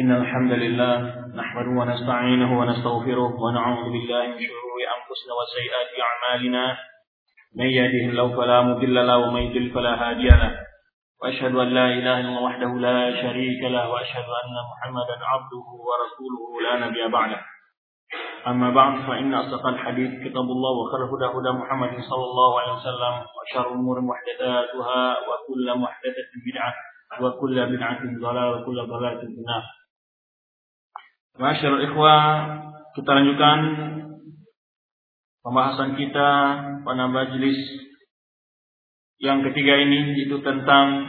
إن الحمد لله نحمده ونستعينه ونستغفره ونعوذ بالله من شرور أنفسنا وسيئات أعمالنا. من يهده الله فلا مضل له ومن يضلل فلا هادي له. وأشهد أن لا إله إلا الله وحده لا شريك له وأشهد أن محمدا عبده ورسوله لا نبي بعده. أما بعد فإن أصدق الحديث كتاب الله وخير هدى هدى محمد صلى الله عليه وسلم وشر الأمور محدثاتها وكل محدثة بدعة وكل بدعة ضلالة وكل ضلالة في النار. Masyarul ikhwah, kita lanjutkan pembahasan kita pada majelis yang ketiga ini yaitu tentang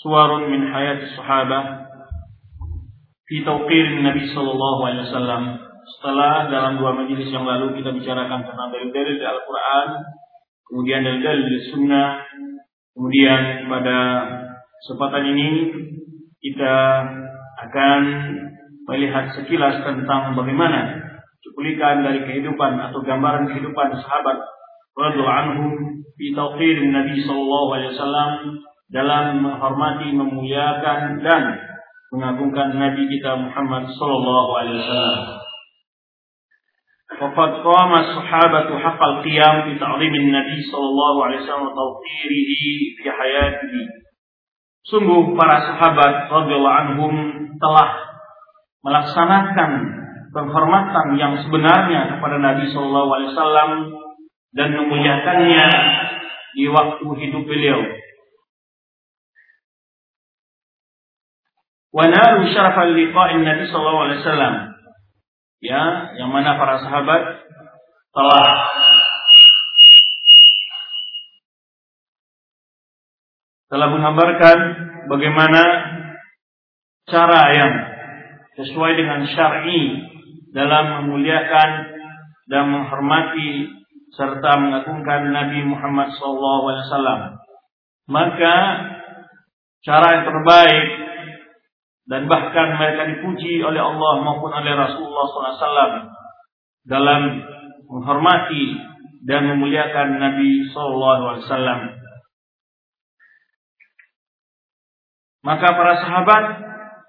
suarun min hayat sahabah fi tauqir Nabi sallallahu alaihi wasallam. Setelah dalam dua majelis yang lalu kita bicarakan tentang dalil-dalil dari Al-Qur'an, kemudian dari Sunnah, kemudian pada kesempatan ini kita akan melihat sekilas tentang bagaimana cuplikan dari kehidupan atau gambaran kehidupan sahabat radhiyallahu anhum di tauqir Nabi sallallahu alaihi wasallam dalam menghormati, memuliakan dan mengagungkan Nabi kita Muhammad sallallahu alaihi wasallam. Waqad qama sahabatu haqqal qiyam bi ta'zimin Nabi sallallahu alaihi wasallam wa tawqirihi fi hayatihi. Sungguh para sahabat radhiyallahu anhum telah melaksanakan penghormatan yang sebenarnya kepada Nabi Shallallahu Alaihi Wasallam dan memuliakannya di waktu hidup beliau. Wanalu syarafal liqa'in Nabi Shallallahu Alaihi Wasallam. Ya, yang mana para sahabat telah telah menggambarkan bagaimana cara yang sesuai dengan syar'i dalam memuliakan dan menghormati serta mengagungkan Nabi Muhammad SAW. Maka cara yang terbaik dan bahkan mereka dipuji oleh Allah maupun oleh Rasulullah SAW dalam menghormati dan memuliakan Nabi SAW. Maka para sahabat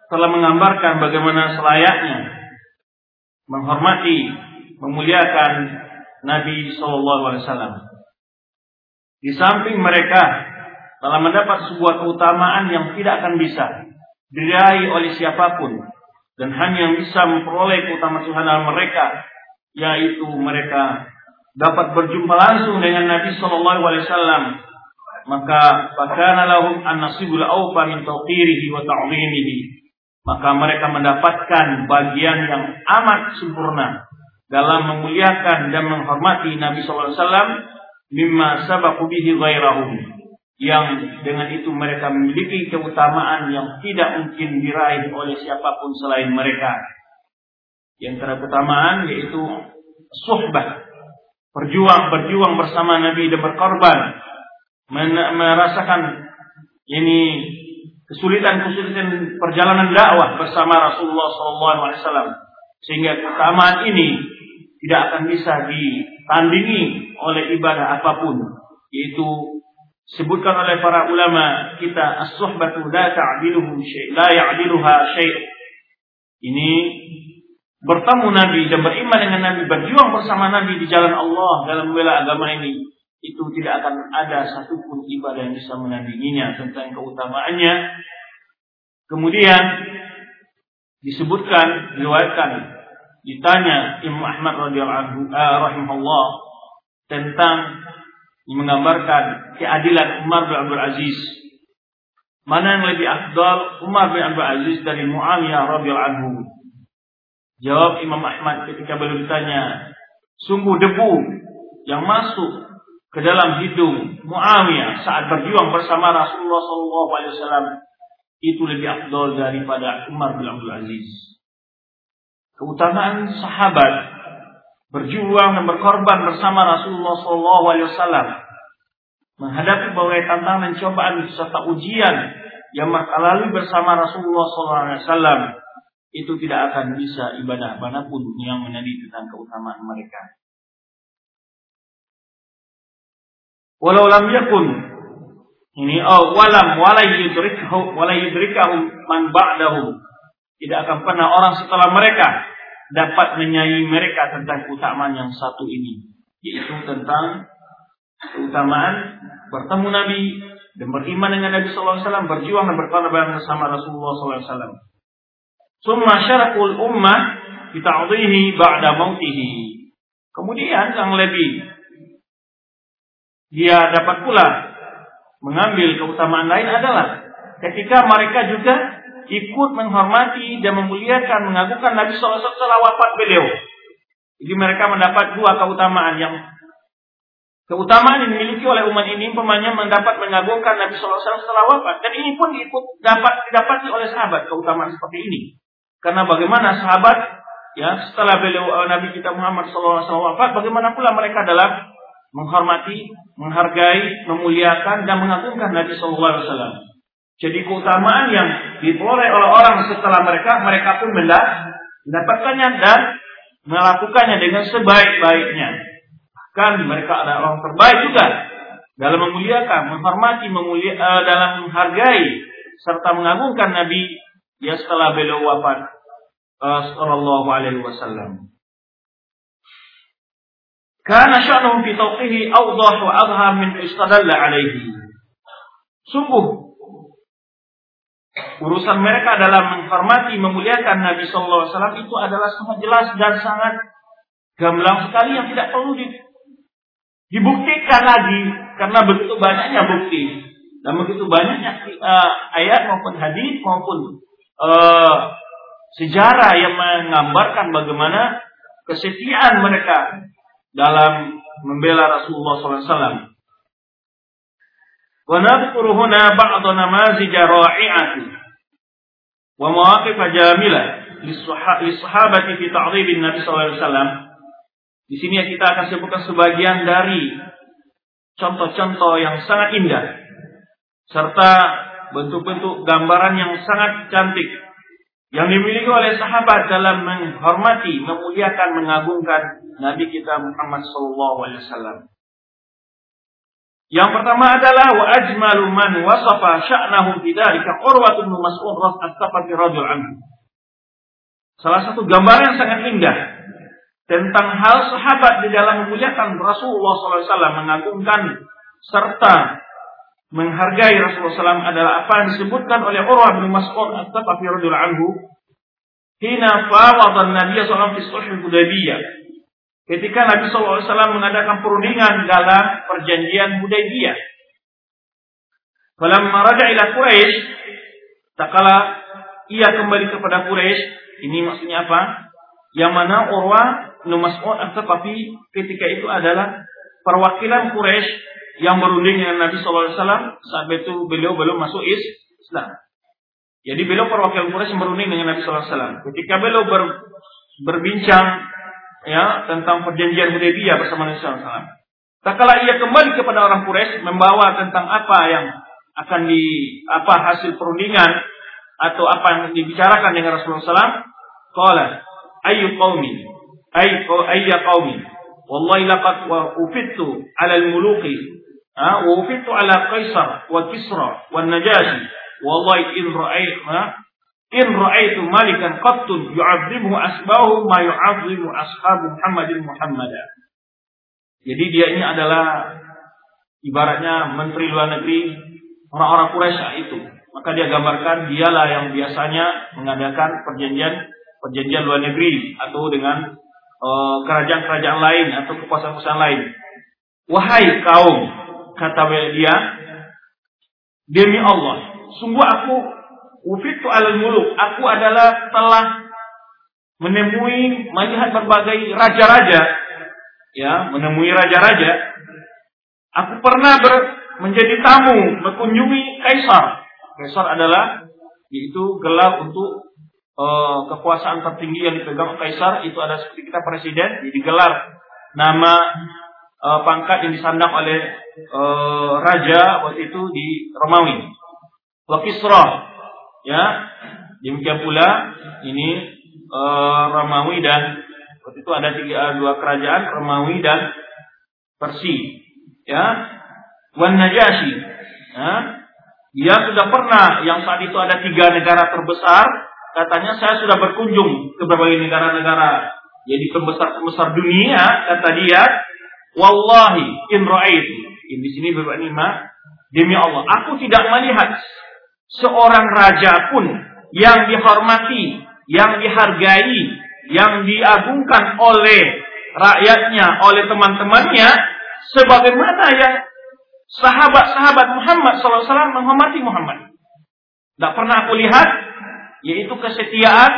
telah menggambarkan bagaimana selayaknya menghormati, memuliakan Nabi Shallallahu Alaihi Wasallam. Di samping mereka telah mendapat sebuah keutamaan yang tidak akan bisa diraih oleh siapa pun dan hanya yang bisa memperoleh keutamaan Tuhan mereka yaitu mereka dapat berjumpa langsung dengan Nabi Shallallahu Alaihi Wasallam maka fakana lahum an-nasibul awfa min tawqirihi wa ta'zimihi maka mereka mendapatkan bagian yang amat sempurna dalam memuliakan dan menghormati Nabi sallallahu alaihi wasallam mimma sabaqu bihi ghairahum yang dengan itu mereka memiliki keutamaan yang tidak mungkin diraih oleh siapa pun selain mereka. Yang keutamaan yaitu suhbah, berjuang berjuang bersama Nabi dan berkorban, merasakan ini kesulitan-kesulitan perjalanan dakwah bersama Rasulullah SAW sehingga keutamaan ini tidak akan bisa ditandingi oleh ibadah apa pun. Yaitu sebutkan oleh para ulama kita as-suhbatu la ta'diluhu syai' la ya'diluha syai' ini bertemu Nabi dan beriman dengan Nabi berjuang bersama Nabi di jalan Allah dalam membela agama ini itu tidak akan ada satupun ibadah yang bisa menandinginya tentang keutamaannya. Kemudian disebutkan, diriwayatkan, ditanya Imam Ahmad radhiyallahu anhu rahimahullah tentang menggambarkan keadilan Umar bin Abdul Aziz. Mana yang lebih afdal Umar bin Abdul Aziz dari Muawiyah radhiyallahu anhu? Jawab Imam Ahmad ketika beliau ditanya, sungguh debu yang masuk ke dalam hidung Muawiyah saat berjuang bersama Rasulullah SAW itu lebih afdol daripada Umar bin Abdul Aziz. Keutamaan sahabat berjuang dan berkorban bersama Rasulullah SAW menghadapi berbagai tantangan cobaan serta ujian yang mereka lalui bersama Rasulullah SAW itu tidak akan bisa ibadah mana pun yang menjadi tentang keutamaan mereka. Walau lam yakun ini oh walam wala yudrikahu wala yudrikahu man ba'dahu tidak akan pernah orang setelah mereka dapat menyayi mereka tentang keutamaan yang satu ini, yaitu tentang keutamaan bertemu Nabi dan beriman dengan Nabi Wasallam, berjuang dan berkorban bersama Rasulullah Wasallam. Summa syarakul ummah bita'dhihi ba'da mautihi. Kemudian yang lebih dia dapat pula mengambil keutamaan lain adalah ketika mereka juga ikut menghormati dan memuliakan mengagungkan Nabi SAW setelah wafat beliau. Jadi mereka mendapat dua keutamaan yang keutamaan yang dimiliki oleh umat ini umpamanya mendapat mengagungkan Nabi SAW setelah wafat dan ini pun diikut dapat didapati oleh sahabat keutamaan seperti ini. Karena bagaimana sahabat ya setelah beliau eh, Nabi kita Muhammad SAW wafat, bagaimana pula mereka dalam menghormati, menghargai, memuliakan dan mengagungkan Nabi SAW. Jadi keutamaan yang diperoleh oleh orang setelah mereka, mereka pun mendapatkannya dan melakukannya dengan sebaik-baiknya. Bahkan mereka adalah orang terbaik juga dalam memuliakan, menghormati, memulia, uh, dalam menghargai serta mengagungkan Nabi ya setelah beliau wafat uh, sallallahu alaihi wasallam. Karena sya'nuhum fi tawqihi awdah wa adhar min istadalla alaihi. Sungguh urusan mereka dalam menghormati, memuliakan Nabi Wasallam itu adalah sangat jelas dan sangat gamblang sekali yang tidak perlu di, dibuktikan lagi. Karena begitu banyaknya bukti. Dan begitu banyaknya uh, ayat maupun hadis maupun uh, sejarah yang menggambarkan bagaimana kesetiaan mereka dalam membela Rasulullah SAW. Wa nadhkuru huna ba'd namazij ra'i'ati wa mawaqif jamila lis-sahabati fi ta'dhibin Nabi SAW. Di sini kita akan sebutkan sebagian dari contoh-contoh yang sangat indah serta bentuk-bentuk gambaran yang sangat cantik yang dimiliki oleh sahabat dalam menghormati, memuliakan, mengagungkan Nabi kita Muhammad SAW. Yang pertama adalah wa ajmalu man wasafa sya'nahu bidzalika Urwah bin Mas'ud radhiyallahu rajul anhu. Salah satu gambaran yang sangat indah tentang hal sahabat di dalam memuliakan Rasulullah SAW mengagungkan serta menghargai Rasulullah SAW adalah apa yang disebutkan oleh Urwah bin Mas'ud at-Tafafi radhiyallahu anhu hina fawadan Nabi SAW fi sulh Hudaybiyah ketika Nabi SAW mengadakan perundingan dalam perjanjian Hudaybiyah. Falamma maraja ila Quraisy, ia kembali kepada Quraisy, ini maksudnya apa? Yang mana Urwa bin Mas'ud tapi ketika itu adalah perwakilan Quraisy yang berunding dengan Nabi SAW saat itu beliau belum masuk Islam. Jadi beliau perwakilan Quraisy berunding dengan Nabi SAW. Ketika beliau ber, berbincang ya tentang perjanjian Hudaybiyah bersama Nabi SAW. Tak kala ia kembali kepada orang Quraisy membawa tentang apa yang akan di apa hasil perundingan atau apa yang dibicarakan dengan Rasulullah SAW, qala ayu qaumi ay ayya qaumi wallahi laqad wa ufittu ala al-muluki qaisar wa kisra wa najashi wallahi in ra'aytu In ra'aitu malikan qattun yu'azzimu asbahu ma yu'azzimu ashabu Muhammadin Muhammada. Jadi dia ini adalah ibaratnya menteri luar negeri orang-orang Quraisy itu. Maka dia gambarkan dialah yang biasanya mengadakan perjanjian perjanjian luar negeri atau dengan eh, kerajaan-kerajaan uh, lain atau kekuasaan-kekuasaan lain. Wahai kaum, kata dia, demi Allah, sungguh aku Ufitu alal muluk. Aku adalah telah menemui melihat berbagai raja-raja. Ya, menemui raja-raja. Aku pernah ber, menjadi tamu mengunjungi kaisar. Kaisar adalah yaitu gelar untuk uh, kekuasaan tertinggi yang dipegang kaisar itu ada seperti kita presiden jadi gelar nama uh, pangkat yang disandang oleh uh, raja waktu itu di Romawi. Wakisra Ya, demikian pula ini uh, Romawi dan waktu itu ada tiga dua kerajaan Romawi dan Persi. Ya, Wan Najasyi. Ya, dia sudah pernah yang saat itu ada tiga negara terbesar katanya saya sudah berkunjung ke berbagai negara-negara jadi pembesar-pembesar dunia kata dia wallahi in ra'aitu di sini Bapak Nima demi Allah aku tidak melihat seorang raja pun yang dihormati yang dihargai yang diagungkan oleh rakyatnya oleh teman-temannya sebagaimana yang sahabat-sahabat Muhammad SAW menghormati Muhammad. Tidak pernah aku lihat yaitu kesetiaan,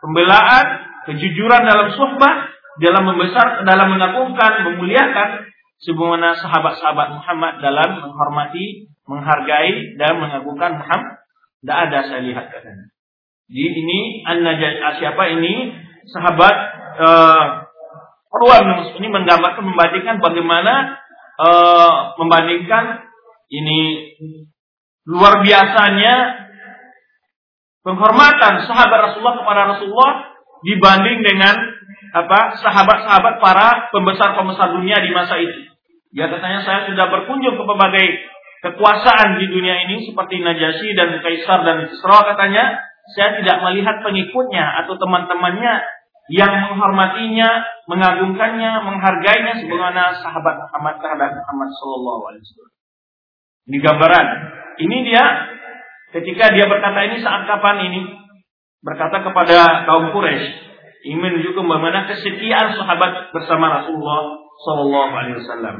pembelaan, kejujuran dalam suhbah, dalam membesar, dalam mengagungkan, memuliakan sebagaimana sahabat-sahabat Muhammad dalam menghormati, menghargai dan mengagungkan Muhammad. Tidak ada saya lihat katanya. Di ini an siapa ini sahabat uh, ini menggambarkan membandingkan bagaimana uh, membandingkan ini luar biasanya penghormatan sahabat Rasulullah kepada Rasulullah dibanding dengan apa sahabat-sahabat para pembesar-pembesar dunia di masa itu. Ya katanya saya sudah berkunjung ke berbagai kekuasaan di dunia ini seperti Najasyi dan Kaisar dan Kisra katanya saya tidak melihat pengikutnya atau teman-temannya yang menghormatinya, mengagungkannya, menghargainya sebagaimana sahabat Muhammad terhadap Muhammad Sallallahu Alaihi Wasallam. Ini gambaran. Ini dia ketika dia berkata ini saat kapan ini berkata kepada kaum Quraisy ingin menunjukkan bagaimana kesetiaan sahabat bersama Rasulullah Sallallahu Alaihi Wasallam.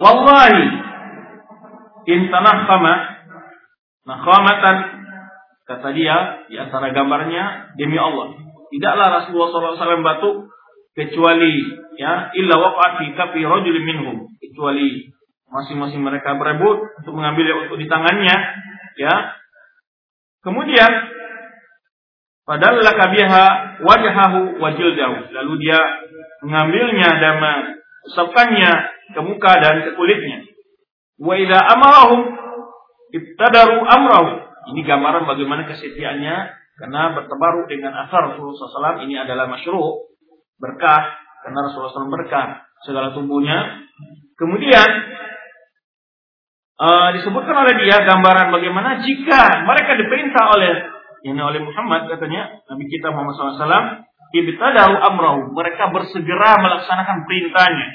Wallahi in tanahkama nakhamatan Kata dia di antara gambarnya demi Allah, tidaklah Rasulullah SAW batuk kecuali ya illa waqa'at fi kafi minhum. Kecuali masing-masing mereka berebut untuk mengambil untuk di tangannya ya. Kemudian padahal lakabiha wajahahu wajildahu lalu dia mengambilnya dan mengusapkannya ke muka dan ke kulitnya. Wa idza amarahum ibtadaru amrahu ini gambaran bagaimana kesetiaannya. Karena bertebaru dengan asar Rasulullah SAW ini adalah masyruh berkah. Karena Rasulullah SAW berkah segala tubuhnya. Kemudian uh, disebutkan oleh dia gambaran bagaimana jika mereka diperintah oleh ini oleh Muhammad katanya Nabi kita Muhammad SAW ibtadau amrahu mereka bersegera melaksanakan perintahnya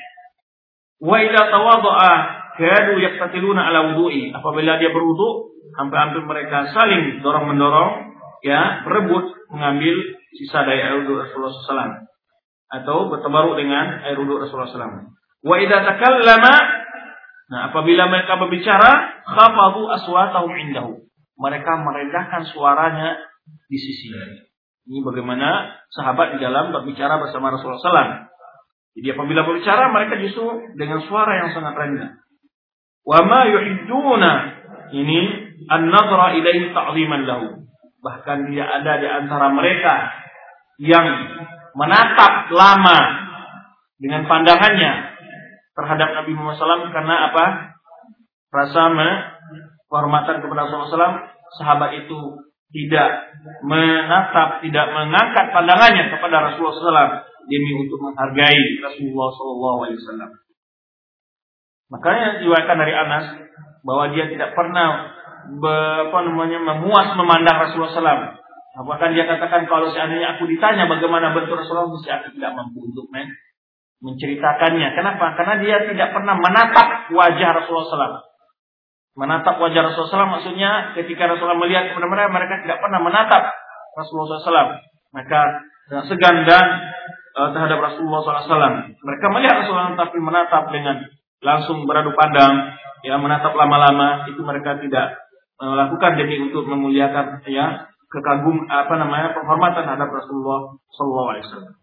wa idza tawaddaa kadu yaqtatiluna ala wudu'i apabila dia berwudu hampir-hampir mereka saling dorong mendorong ya berebut mengambil sisa dari air wudhu Rasulullah SAW atau bertabaruk dengan air wudhu Rasulullah SAW. Wa idza takallama nah apabila mereka berbicara khafadu aswatahum indahu. Mereka merendahkan suaranya di sisinya. Ini bagaimana sahabat di dalam berbicara bersama Rasulullah SAW. Jadi apabila berbicara mereka justru dengan suara yang sangat rendah. Wa ma yuhidduna ini an-nadra ilaihi ta'ziman lahu. Bahkan dia ada di antara mereka yang menatap lama dengan pandangannya terhadap Nabi Muhammad SAW karena apa? Rasa kehormatan kepada Rasulullah SAW, sahabat itu tidak menatap, tidak mengangkat pandangannya kepada Rasulullah SAW demi untuk menghargai Rasulullah SAW. Makanya diwakilkan dari Anas bahwa dia tidak pernah apa namanya memuas memandang Rasulullah SAW. Bahkan dia katakan kalau seandainya aku ditanya bagaimana bentuk Rasulullah, mesti aku tidak mampu untuk men menceritakannya. Kenapa? Karena dia tidak pernah menatap wajah Rasulullah SAW. Menatap wajah Rasulullah SAW maksudnya ketika Rasulullah melihat kepada mereka, mereka tidak pernah menatap Rasulullah SAW. Maka dengan segan dan uh, terhadap Rasulullah SAW. Mereka melihat Rasulullah tapi menatap dengan langsung beradu pandang, ya menatap lama-lama itu mereka tidak melakukan demi untuk memuliakan ya kekagum apa namanya penghormatan terhadap Rasulullah Sallallahu Alaihi Wasallam.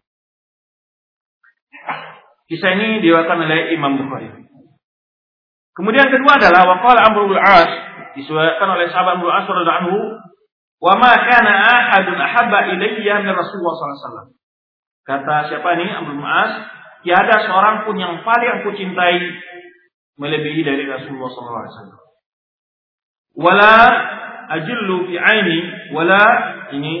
Kisah ini diwakilkan oleh Imam Bukhari. Kemudian kedua adalah waqala Amr bin As disuarakan oleh sahabat bin As radhiyallahu anhu wa ma kana ahadun ahabba ilayya min Rasulullah sallallahu alaihi wasallam. Kata siapa ini bin As, tiada seorang pun yang paling aku cintai melebihi dari Rasulullah sallallahu alaihi wasallam wala ajillu fi aini wala ini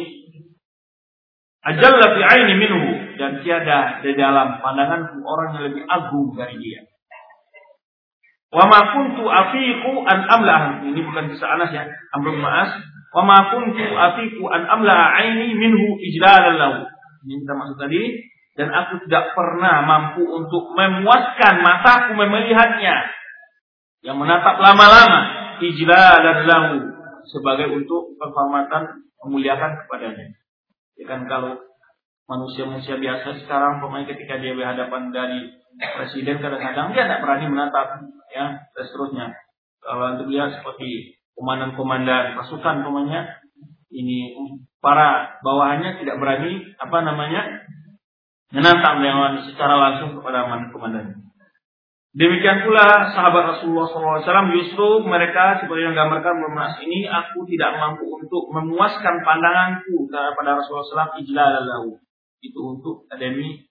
ajalla fi aini minhu dan tiada di dalam pandangan orang yang lebih agung dari dia. Wa ma kuntu afiqu an amla ini bukan kisah Anas ya, Amr bin Ma'as. Wa ma kuntu afiqu an amla aini minhu ijlalan lahu. Ini kita maksud tadi dan aku tidak pernah mampu untuk memuaskan mataku melihatnya yang menatap lama-lama ijlalan lahu sebagai untuk penghormatan memuliakan kepadanya. Ya kan kalau manusia-manusia biasa sekarang pemain ketika dia berhadapan dari presiden kadang-kadang dia tidak berani menatap ya dan seterusnya. Kalau untuk lihat seperti komandan-komandan pasukan pemainnya ini para bawahannya tidak berani apa namanya menantang dengan secara langsung kepada komandan. Demikian pula sahabat Rasulullah SAW justru mereka seperti yang gambarkan memas ini aku tidak mampu untuk memuaskan pandanganku kepada Rasulullah SAW ijlalallahu itu untuk akademi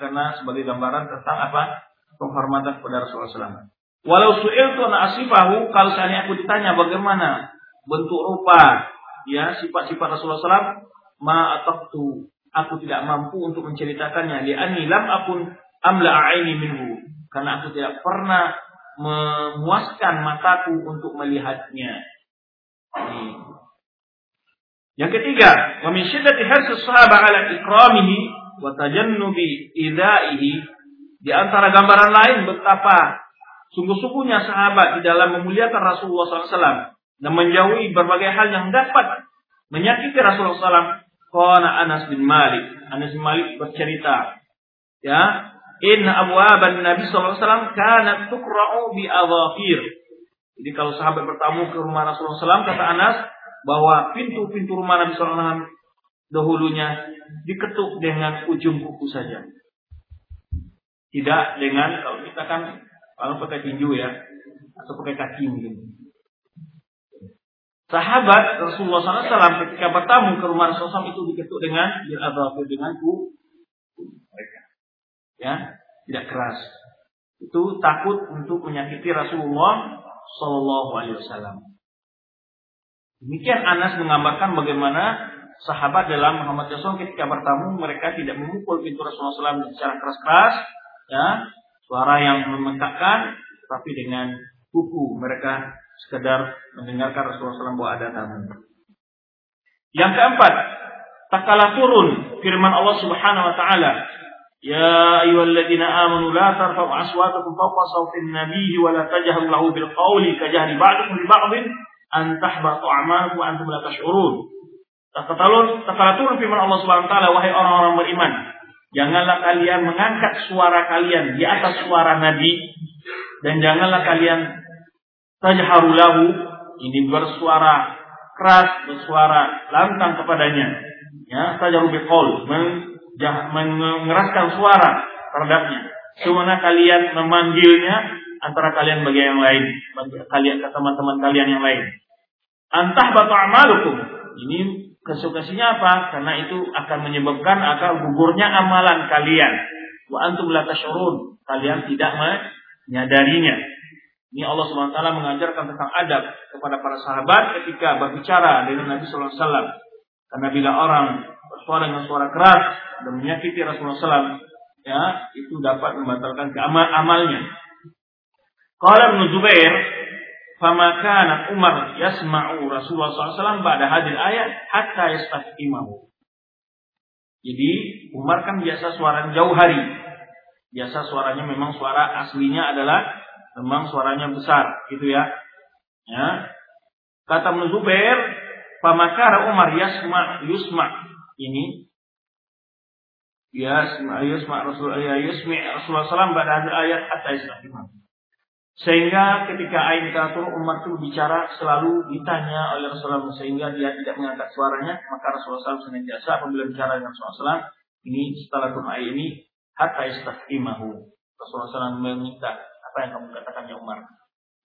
karena sebagai gambaran tentang apa penghormatan kepada Rasulullah SAW. Walau su'il tu asifahu kalau seandainya aku ditanya bagaimana bentuk rupa ya sifat-sifat Rasulullah SAW ma tu aku tidak mampu untuk menceritakannya di ani lam akun amla aini minhu karena aku tidak pernah memuaskan mataku untuk melihatnya. Yang ketiga, wa min syiddati hirsi sahabat ala ikramihi wa tajannubi idaihi di antara gambaran lain betapa sungguh-sungguhnya sahabat di dalam memuliakan Rasulullah SAW dan menjauhi berbagai hal yang dapat menyakiti Rasulullah SAW. Qana Anas bin Malik. Anas bin Malik bercerita, ya, Inna abwaban Nabi wasallam kanat tuqra'u bi adhafir. Jadi kalau sahabat bertamu ke rumah Rasulullah SAW kata Anas bahwa pintu-pintu rumah Nabi SAW dahulunya diketuk dengan ujung kuku saja. Tidak dengan kalau kita kan kalau pakai tinju ya atau pakai kaki mungkin. Sahabat Rasulullah SAW ketika bertamu ke rumah Rasulullah SAW itu diketuk dengan dengan kuku mereka ya tidak keras. Itu takut untuk menyakiti Rasulullah Shallallahu Alaihi Wasallam. Demikian Anas menggambarkan bagaimana sahabat dalam Muhammad Rasul ketika bertamu mereka tidak memukul pintu Rasulullah SAW secara keras-keras, ya, suara yang memekakkan, tapi dengan kuku mereka sekedar mendengarkan Rasulullah SAW bahwa ada tamu. Yang keempat, takala turun firman Allah Subhanahu Wa Taala, Ya ayyuhalladzina amanu la tarfa'u aswatakum fawqa sawtin nabiyyi wa la tajharu lahu bil qawli kajahri ba'dikum li ba'din antahbatu amalukum wa antum la tash'urun. Taqatalun taqalatun firman Allah Subhanahu wa taala wahai orang-orang beriman, janganlah kalian mengangkat suara kalian di atas suara nabi dan janganlah kalian tajharulahu ini bersuara keras, bersuara lantang kepadanya. Ya, tajaru biqaul, mengeraskan suara terhadapnya. Semana kalian memanggilnya antara kalian bagi yang lain, bagi kalian ke teman-teman kalian yang lain. Antah batu amalukum. Ini konsekuensinya apa? Karena itu akan menyebabkan akan gugurnya amalan kalian. Wa antum la. Kalian tidak menyadarinya. Ini Allah SWT mengajarkan tentang adab kepada para sahabat ketika berbicara dengan Nabi SAW. Karena bila orang bersuara dengan suara keras dan menyakiti Rasulullah SAW, ya itu dapat membatalkan keamal amalnya. Kalau Ibnu Zubair, "Fama kana Umar yasma'u Rasulullah SAW pada hadir ayat hatta yastaqimahu." Jadi Umar kan biasa suaranya jauh hari. Biasa suaranya memang suara aslinya adalah memang suaranya besar, gitu ya. Ya. Kata Ibnu Zubair, "Famakara Umar yasma yusma." Ini Ya yasma Rasul ya yasmi Rasulullah SAW pada akhir ayat hatta yasma. Sehingga ketika turun Umar itu bicara selalu ditanya oleh Rasulullah sehingga dia tidak mengangkat suaranya maka Rasulullah SAW senantiasa apabila bicara dengan Rasulullah SAW ini setelah ayat ini hatta yastaqimahu. Rasulullah SAW meminta apa yang kamu katakan ya Umar.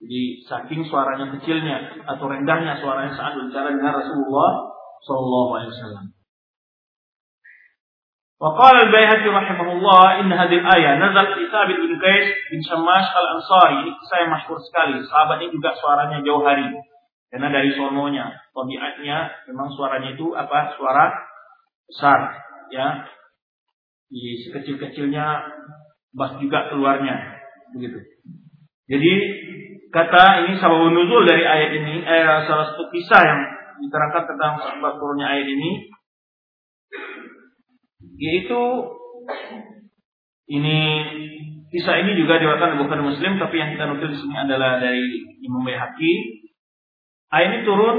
Jadi saking suaranya kecilnya atau rendahnya suaranya saat berbicara dengan Rasulullah Wasallam. وقال البيهقي رحمه الله إن هذه الآية نزل في ثابت bin Qais bin Shamash al-Ansari. Ini kisah yang masyhur sekali. Sahabat ini juga suaranya jauh hari. Karena dari sononya, tabiatnya memang suaranya itu apa? Suara besar, ya. Di sekecil-kecilnya bas juga keluarnya, begitu. Jadi kata ini sabab nuzul dari ayat ini, eh, salah satu kisah yang diterangkan tentang sebab turunnya ayat ini, yaitu ini kisah ini juga diwakilkan bukan Muslim, tapi yang kita nukil di sini adalah dari Imam Bayhaqi. Ayat ini turun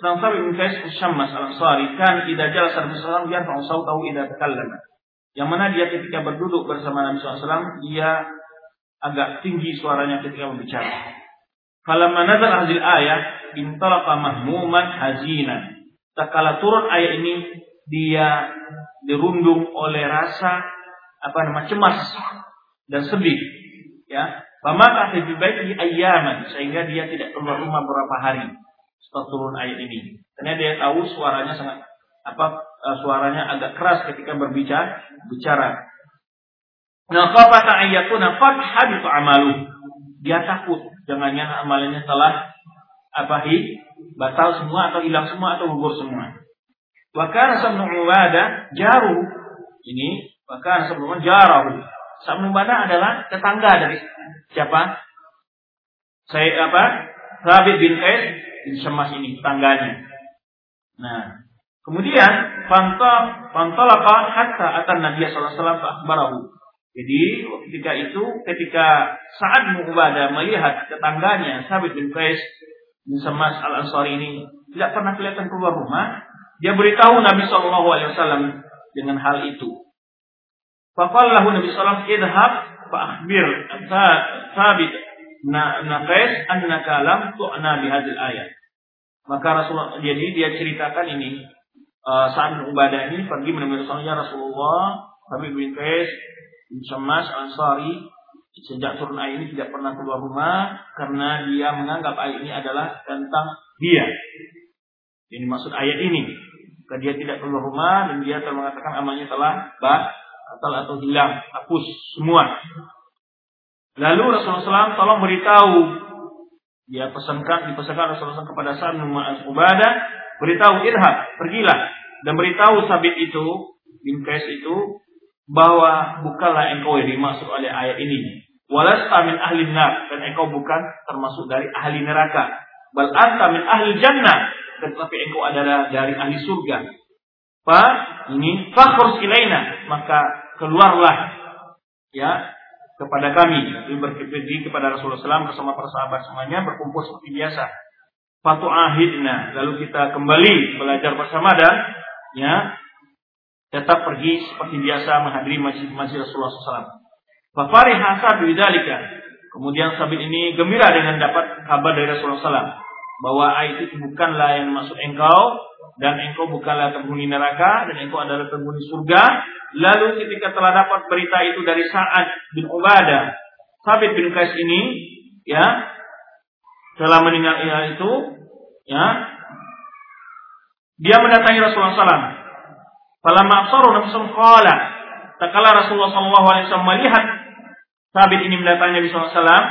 Sabit bin Qais Syammas al-Ansari kan idza jalasa alaihi wasallam sautahu idza takallama. Yang mana dia ketika berduduk bersama Nabi SAW, dia agak tinggi suaranya ketika berbicara. Falamma nazal hadil ayat, intalaqa mahmuman hazinan. kala turun ayat ini, dia dirundung oleh rasa apa nama cemas dan sedih. Ya, Pamaka fi baiti ayyaman sehingga dia tidak keluar rumah beberapa hari setelah turun ayat ini. Karena dia tahu suaranya sangat apa uh, suaranya agak keras ketika berbicara bicara. Nah, qafata ayatuna qad habitu amalu. Dia takut jangannya amalannya telah apa hi batal semua atau hilang semua atau gugur semua. Wa kana sabnu ubada jaru ini wa kana sabnu jarahu. Sabnu ubada adalah tetangga dari siapa? Saya apa? Rabit bin Qais bin Syammas ini tangganya. Nah, kemudian pantol pantolaka hatta atan Nabi sallallahu alaihi wasallam akhbarahu. Jadi ketika itu ketika saat Mu'badah melihat tetangganya Sabit bin Qais bin Syammas al-Ansari ini tidak pernah kelihatan keluar rumah, dia beritahu Nabi sallallahu alaihi wasallam dengan hal itu. Faqala lahu Nabi wasallam idhab fa akhbir Sabit naqais annaka lam tu'na bihadzal ayat. Maka Rasulullah jadi dia ceritakan ini uh, saat Ubadah ini pergi menemui Rasulullah Rasulullah Habib bin Qais bin Syammas Ansari sejak turun ayat ini tidak pernah keluar rumah karena dia menganggap ayat ini adalah tentang dia. Ini maksud ayat ini. Karena dia tidak keluar rumah dan dia telah mengatakan amalnya telah batal atau hilang, hapus semua. Lalu Rasulullah SAW tolong beritahu dia pesankan dipesankan Rasulullah SAW kepada Sa'ad bin Ubadah beritahu irhab pergilah. Dan beritahu Sabit itu bin Qais itu bahwa bukanlah engkau yang dimaksud oleh ayat ini. Walasta min ahli nar. Dan engkau bukan termasuk dari ahli neraka. Bal anta min ahli jannah tetapi engkau adalah dari ahli surga Pak ini fakhrus ilaina maka keluarlah ya kepada kami. Jadi berpergi kepada Rasulullah SAW bersama para sahabat semuanya berkumpul seperti biasa. Fatu ahidna. Lalu kita kembali belajar bersama dan ya tetap pergi seperti biasa menghadiri masjid masjid Rasulullah SAW. Hasab bidalika. Kemudian sabit ini gembira dengan dapat kabar dari Rasulullah SAW bahwa itu bukanlah yang maksud engkau dan engkau bukanlah penghuni neraka dan engkau adalah penghuni surga. Lalu ketika telah dapat berita itu dari Sa'ad bin Ubadah, Sabit bin Qais ini ya telah meninggal itu ya dia mendatangi Rasulullah SAW. Falamma absaru Nabi SAW Tak kala Rasulullah SAW melihat Sabit ini mendatangi Nabi SAW,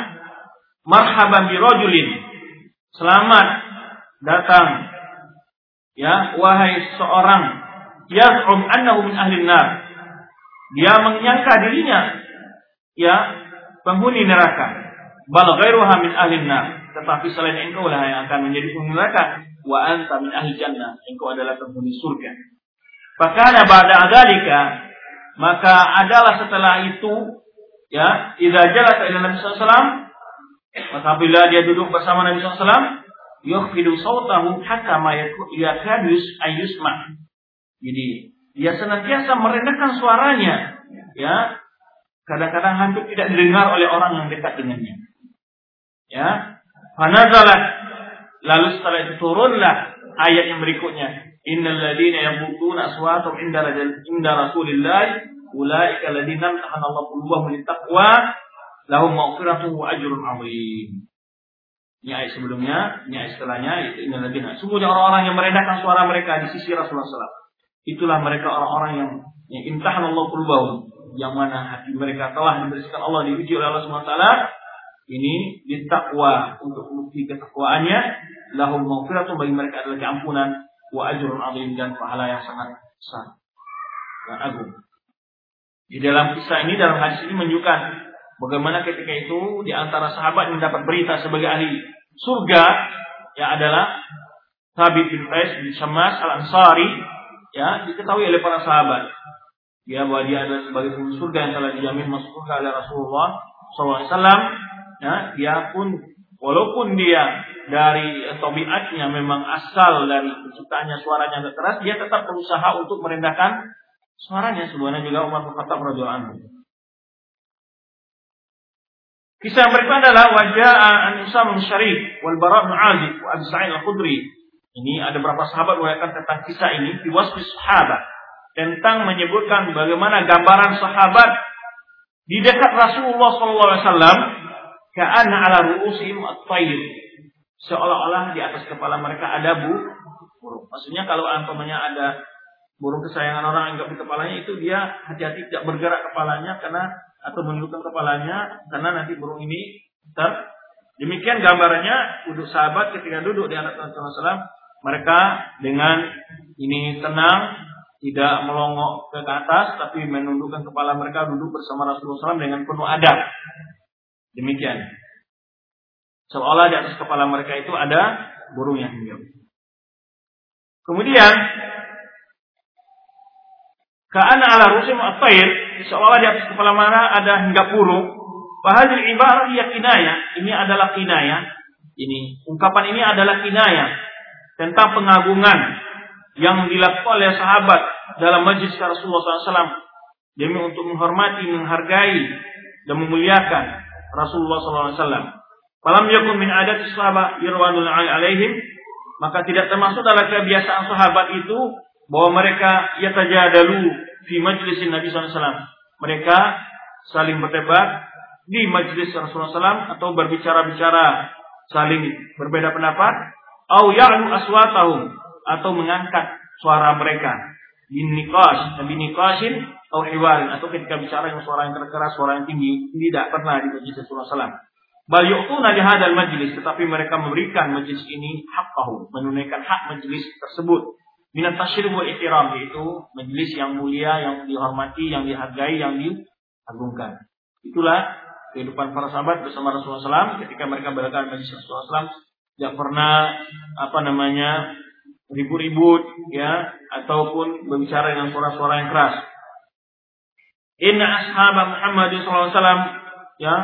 marhaban bi rajulin. Selamat datang. Ya wahai seorang. Yaz'um annahu min ahli nar. Dia menyangka dirinya. Ya penghuni neraka. Bal ghairuha min ahli nar. Tetapi selain engkau lah yang akan menjadi penghuni neraka. Wa anta min ahli jannah. Engkau adalah penghuni surga. Fakana ba'da adzalika maka adalah setelah itu ya idza jalasa ila Nabi sallallahu alaihi wasallam maka bila dia duduk bersama Nabi wasallam yukhfidu sautahu hatta ma yakadu ayusma. Jadi dia senantiasa merendahkan suaranya, ya. Kadang-kadang hampir tidak didengar oleh orang yang dekat dengannya. Ya. Fanazalat lalu setelah itu turunlah ayat yang berikutnya. Innal ladina yabutuna aswatum inda inda Rasulillah ulaika ladina tahana Allah qulubahum littaqwa lahum maghfiratun wa ajrun 'azim. Ini ayat sebelumnya, ini ayat setelahnya, itu innalladzina. Sungguhnya orang-orang yang merendahkan suara mereka di sisi Rasulullah SAW. Itulah mereka orang-orang yang yang imtahan Allah qulubahum, yang mana hati mereka telah dibersihkan Allah diuji oleh Allah SWT. Ini ditakwa untuk bukti ketakwaannya, lahum maghfiratun bagi mereka adalah keampunan wa ajrun azim dan pahala yang sangat besar dan agung. Di dalam kisah ini dalam hadis ini menunjukkan Bagaimana ketika itu di antara sahabat yang mendapat berita sebagai ahli surga ya adalah Thabit bin Qais bin Syammas al-Ansari ya diketahui oleh para sahabat. Ya bahwa dia adalah sebagai penghuni surga yang telah dijamin masuk surga oleh Rasulullah SAW ya dia pun walaupun dia dari tabiatnya memang asal dari penciptaannya suaranya agak keras dia tetap berusaha untuk merendahkan suaranya. Sebagaimana juga Umar bin Khattab radhiyallahu Kisah berikutnya adalah wajah an Usam Syarif wal Bara' bin Azib wa Abu Sa'id al-Khudri. Ini ada beberapa sahabat mengatakan tentang kisah ini di wasfi sahabat tentang menyebutkan bagaimana gambaran sahabat di dekat Rasulullah sallallahu alaihi wasallam ala ru'usihim at-tayr. Seolah-olah di atas kepala mereka ada bu burung. Maksudnya kalau umpamanya ada burung kesayangan orang yang di kepalanya itu dia hati-hati tidak bergerak kepalanya karena atau menundukkan kepalanya karena nanti burung ini ter demikian gambarannya duduk sahabat ketika duduk di atas Rasulullah SAW mereka dengan ini tenang tidak melongok ke atas tapi menundukkan kepala mereka duduk bersama Rasulullah SAW dengan penuh adab. Demikian. Seolah di atas kepala mereka itu ada burung yang hinggap kemudian Ka'ana ala rusim at-tair, seolah di atas kepala mana ada hingga burung. Fahadil ibarah ya kinaya. Ini adalah kinaya. Ini ungkapan ini adalah kinaya tentang pengagungan yang dilakukan oleh sahabat dalam majlis Rasulullah SAW demi untuk menghormati, menghargai dan memuliakan Rasulullah SAW. Falam yakun min adat sahabat yirwanul alaihim maka tidak termasuk dalam kebiasaan sahabat itu bahwa mereka yatajadalu fi majlisin Nabi SAW. Mereka saling berdebat di majlis Rasulullah SAW atau berbicara-bicara saling berbeda pendapat au ya'lu aswatahum atau mengangkat suara mereka binikash dan binikashin atau hiwarin atau ketika bicara yang suara yang keras suara yang tinggi tidak pernah di majlis Rasulullah SAW. Bal yu'tuna di hadal majlis tetapi mereka memberikan majlis ini haqqahu menunaikan hak majlis tersebut Minat tasyir wa ikram yaitu majelis yang mulia, yang dihormati, yang dihargai, yang diagungkan. Itulah kehidupan para sahabat bersama Rasulullah SAW ketika mereka berada majelis Rasulullah SAW tidak pernah apa namanya ribut-ribut ya ataupun berbicara dengan suara-suara yang keras. Inna ashab Muhammad SAW ya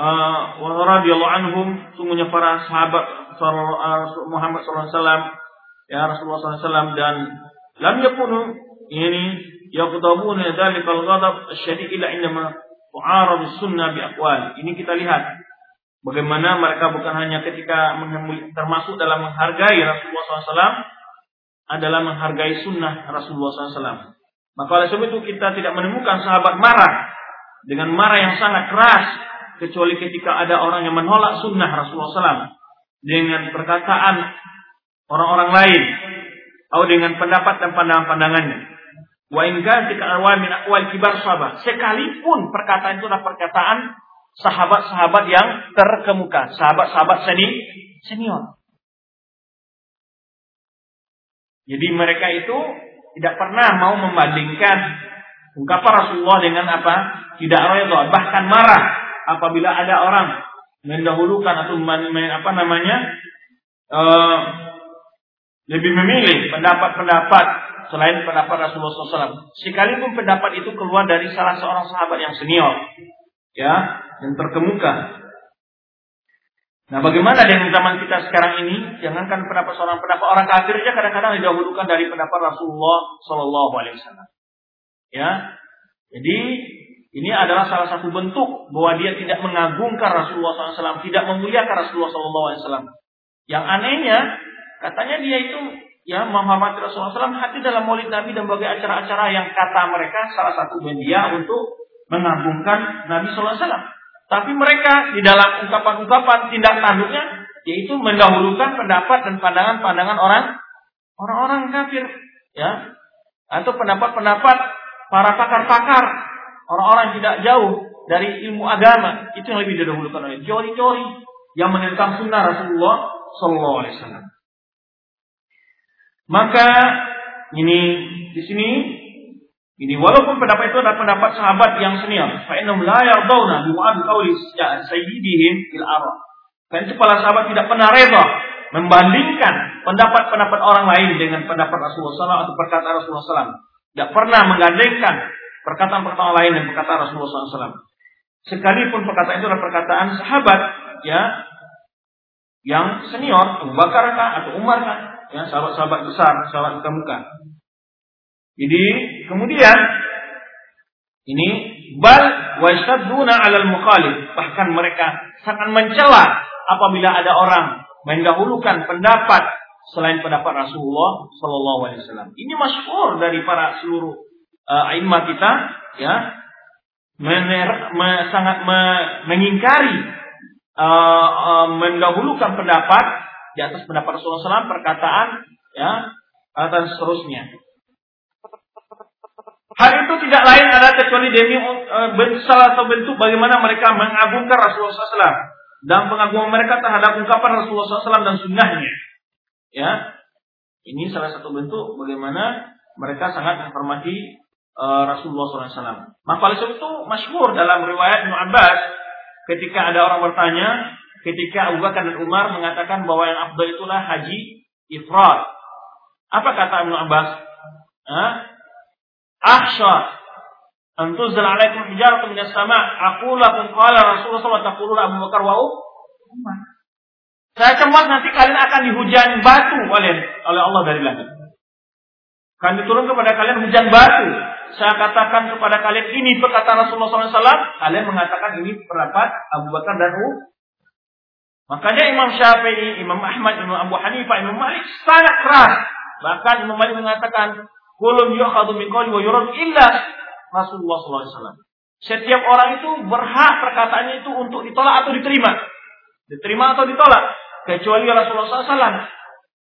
uh, radhiyallahu anhum sungguhnya para sahabat Muhammad SAW ya Rasulullah SAW dan lam yakunu ini yaqtabuna dzalika al-ghadab asy-syadid illa indama tu'arad sunnah bi aqwal. Ini kita lihat bagaimana mereka bukan hanya ketika termasuk dalam menghargai Rasulullah SAW adalah menghargai sunnah Rasulullah SAW. Maka oleh sebab itu kita tidak menemukan sahabat marah dengan marah yang sangat keras kecuali ketika ada orang yang menolak sunnah Rasulullah SAW dengan perkataan orang-orang lain atau dengan pendapat dan pandangan-pandangannya. Wa in arwah min aqwal kibar sahabat. Sekalipun perkataan itu adalah perkataan sahabat-sahabat yang terkemuka, sahabat-sahabat seni senior. Jadi mereka itu tidak pernah mau membandingkan ungkapan Rasulullah dengan apa? Tidak redha, bahkan marah apabila ada orang mendahulukan atau apa namanya uh, lebih memilih pendapat-pendapat selain pendapat Rasulullah SAW. Sekalipun pendapat itu keluar dari salah seorang sahabat yang senior, ya, yang terkemuka. Nah, bagaimana dengan zaman kita sekarang ini? Jangankan pendapat seorang pendapat orang kafir saja kadang-kadang didahulukan dari pendapat Rasulullah Wasallam. Ya, jadi ini adalah salah satu bentuk bahwa dia tidak mengagungkan Rasulullah SAW, tidak memuliakan Rasulullah SAW. Yang anehnya, katanya dia itu ya menghormati Rasulullah SAW hati dalam maulid Nabi dan berbagai acara-acara yang kata mereka salah satu media untuk mengagungkan Nabi SAW. Tapi mereka di dalam ungkapan-ungkapan tindak tanduknya yaitu mendahulukan pendapat dan pandangan-pandangan orang orang-orang kafir ya atau pendapat-pendapat para pakar-pakar orang-orang tidak jauh dari ilmu agama itu yang lebih didahulukan oleh teori-teori yang menentang sunnah Rasulullah Sallallahu Alaihi Wasallam. Maka ini di sini Ini walaupun pendapat itu adalah pendapat sahabat yang senior. Fa'inam la yardawna bimu'ad qawli sayyidihim fil arah. Karena itu para sahabat tidak pernah reda membandingkan pendapat-pendapat orang lain dengan pendapat Rasulullah SAW atau perkataan Rasulullah SAW. Tidak pernah menggandengkan perkataan-perkataan lain dan perkataan Rasulullah SAW. Sekalipun perkataan itu adalah perkataan sahabat, ya, yang senior, Abu Bakar atau Umar kah, ya, sahabat-sahabat besar, sahabat muka-muka. Jadi kemudian ini bal wasyadduna 'alal mukhalif bahkan mereka sangat mencela apabila ada orang mendahulukan pendapat selain pendapat Rasulullah Shallallahu Alaihi Wasallam. Ini masyhur dari para seluruh uh, kita, ya, mener, me, sangat me, mengingkari uh, uh, mendahulukan pendapat di atas pendapat Rasulullah SAW perkataan, ya, dan seterusnya. Hal itu tidak lain adalah kecuali demi uh, salah satu bentuk bagaimana mereka mengagungkan Rasulullah SAW dan pengagungan mereka terhadap ungkapan Rasulullah SAW dan sunnahnya. Ya, ini salah satu bentuk bagaimana mereka sangat menghormati uh, Rasulullah SAW. Maka itu masyhur dalam riwayat Ibnu Abbas ketika ada orang bertanya, ketika Abu Bakar dan Umar mengatakan bahwa yang afdal itulah haji ifrad. Apa kata Ibnu Abbas? Hah? akhsha an tuzal alaikum hijaratun minas sama' aku lakum qala Rasulullah SAW taquluna Abu Bakar wa Umar. Saya cemas nanti kalian akan dihujan batu oleh oleh Allah dari langit. Kan diturun kepada kalian hujan batu. Saya katakan kepada kalian ini perkataan Rasulullah SAW. Kalian mengatakan ini pendapat Abu Bakar dan Umar. Makanya Imam Syafi'i, Imam Ahmad, Imam Abu Hanifah, Imam Malik sangat keras. Bahkan Imam Malik mengatakan Kulun yukhadu min qawli wa yurad illa Rasulullah SAW. Setiap orang itu berhak perkataannya itu untuk ditolak atau diterima. Diterima atau ditolak. Kecuali Rasulullah SAW.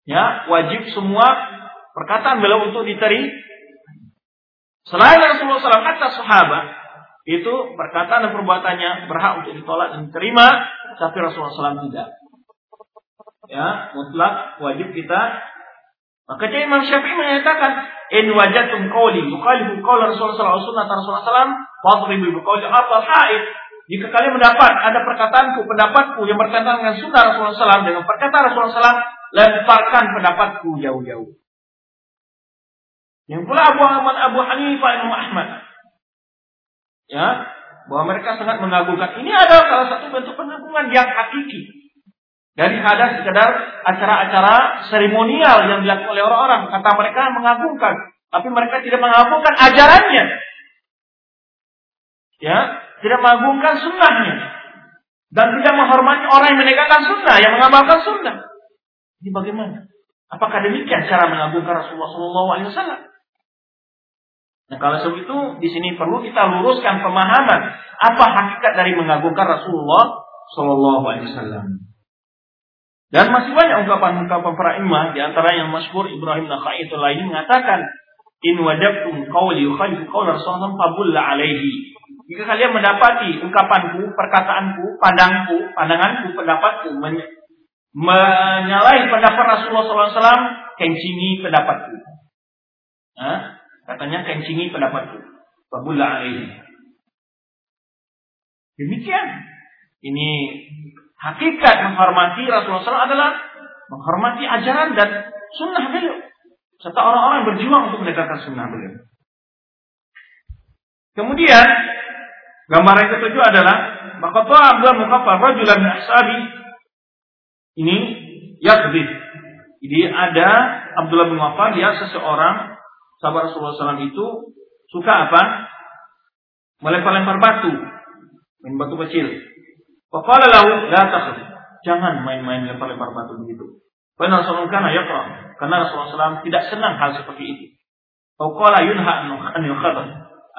Ya, wajib semua perkataan beliau untuk diterima. Selain Rasulullah SAW, kata sahabat, itu perkataan dan perbuatannya berhak untuk ditolak dan diterima, tapi Rasulullah SAW tidak. Ya, mutlak wajib kita maka jadi Imam Syafi'i menyatakan, "In wajadtum qawli yukhalifu qaul Rasulullah alaihi wasallam Rasulullah sallam, fadribu bi qawli atal haid." Jika kalian mendapat ada perkataanku, pendapatku yang bertentangan dengan sunnah Rasulullah SAW dengan perkataan Rasulullah SAW, lemparkan pendapatku jauh-jauh. Yang pula Abu Ahmad, Abu Hanifah, Imam Ahmad. Ya, bahwa mereka sangat mengagungkan. Ini adalah salah satu bentuk pengagungan yang hakiki. Dari ada sekedar acara-acara seremonial yang dilakukan oleh orang-orang. Kata mereka mengagungkan. Tapi mereka tidak mengagungkan ajarannya. Ya, tidak mengagungkan sunnahnya. Dan tidak menghormati orang yang menegakkan sunnah, yang mengamalkan sunnah. Ini bagaimana? Apakah demikian cara mengagungkan Rasulullah SAW? Nah kalau sebegitu di sini perlu kita luruskan pemahaman apa hakikat dari mengagungkan Rasulullah Shallallahu Alaihi Wasallam. Dan masih banyak ungkapan-ungkapan para imam di antara yang masyhur Ibrahim Nakhai itu lain mengatakan in wajabtum qawli yukhalifu qaul Rasulullah fabulla alaihi. Jika kalian mendapati ungkapanku, perkataanku, pandangku, pandanganku, pendapatku men menyalahi pendapat Rasulullah SAW, kencingi pendapatku. Nah, katanya kencingi pendapatku. Fabulla alaihi. Demikian. Ini Hakikat menghormati Rasulullah SAW adalah menghormati ajaran dan sunnah beliau. Serta orang-orang berjuang untuk menegakkan sunnah beliau. Kemudian, gambaran yang ketujuh adalah maka Abdul Mukaffar rajulan ashabi ini yakdib. Jadi ada Abdullah bin Wafar dia seseorang sahabat Rasulullah SAW itu suka apa? Melempar-lempar batu, main batu kecil. Faqala lahu la takhaf. Jangan main-main lempar-lempar batu begitu. Karena Rasulullah kana yaqra. Karena Rasulullah SAW tidak senang hal seperti itu. Faqala yunha an yukhadar.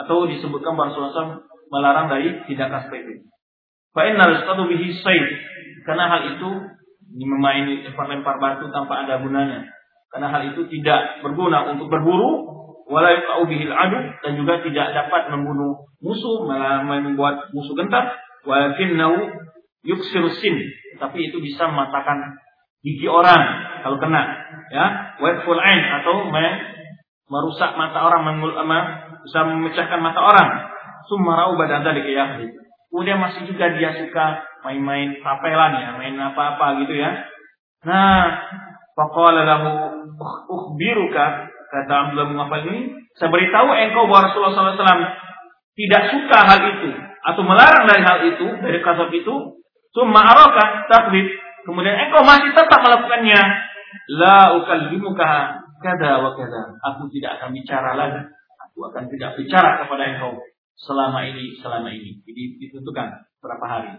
Atau disebutkan Rasulullah SAW melarang dari tindakan seperti itu. Fa inna yustadu bihi sayd. Karena hal itu memain lempar-lempar batu tanpa ada gunanya. Karena hal itu tidak berguna untuk berburu, adu dan juga tidak dapat membunuh musuh, membuat musuh gentar, yuksiru sin, tapi itu bisa mematahkan gigi orang kalau kena, ya, wetful ain atau merusak mata orang, bisa memecahkan mata orang. Sumarau badan kayak Kemudian masih juga dia suka main-main tapelan ya, main apa-apa gitu ya. Nah, faqala lahu ukhbiruka kata Abdullah bin Affan ini, saya beritahu engkau bahwa Rasulullah SAW tidak suka hal itu atau melarang dari hal itu, dari kasab itu, summa araka taklid, kemudian engkau masih tetap melakukannya, la ukallimuka kada wa kada. Aku tidak akan bicara lagi. Aku akan tidak bicara kepada engkau selama ini, selama ini. Jadi ditentukan berapa hari.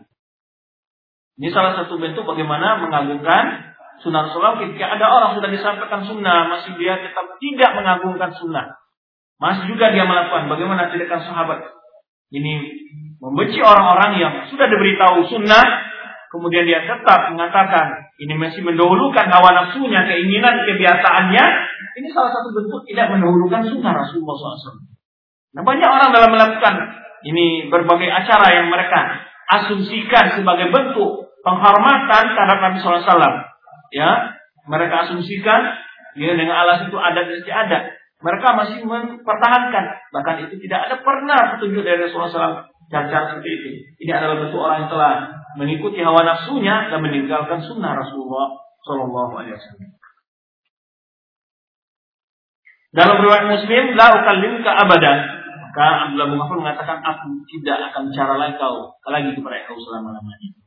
Ini salah satu bentuk bagaimana mengagungkan sunnah Rasulullah ketika ada orang sudah disampaikan sunnah, masih dia tetap tidak mengagungkan sunnah. Masih juga dia melakukan bagaimana tindakan sahabat. Ini membenci orang-orang yang sudah diberitahu sunnah, kemudian dia tetap mengatakan ini masih mendahulukan hawa nafsunya, keinginan, kebiasaannya. Ini salah satu bentuk tidak mendahulukan sunnah Rasulullah SAW. Nah banyak orang dalam melakukan ini berbagai acara yang mereka asumsikan sebagai bentuk penghormatan terhadap Nabi SAW. Ya, mereka asumsikan ya dengan alas itu ada dan ada. Mereka masih mempertahankan. Bahkan itu tidak ada pernah petunjuk dari Rasulullah SAW cara seperti itu. Ini adalah bentuk orang yang telah mengikuti hawa nafsunya dan meninggalkan sunnah Rasulullah Shallallahu Alaihi Wasallam. Dalam riwayat Muslim, la ukallimka abadan. Maka Abdullah bin Mas'ud mengatakan, aku tidak akan bicara lagi kau lagi kepada kau selama-lamanya.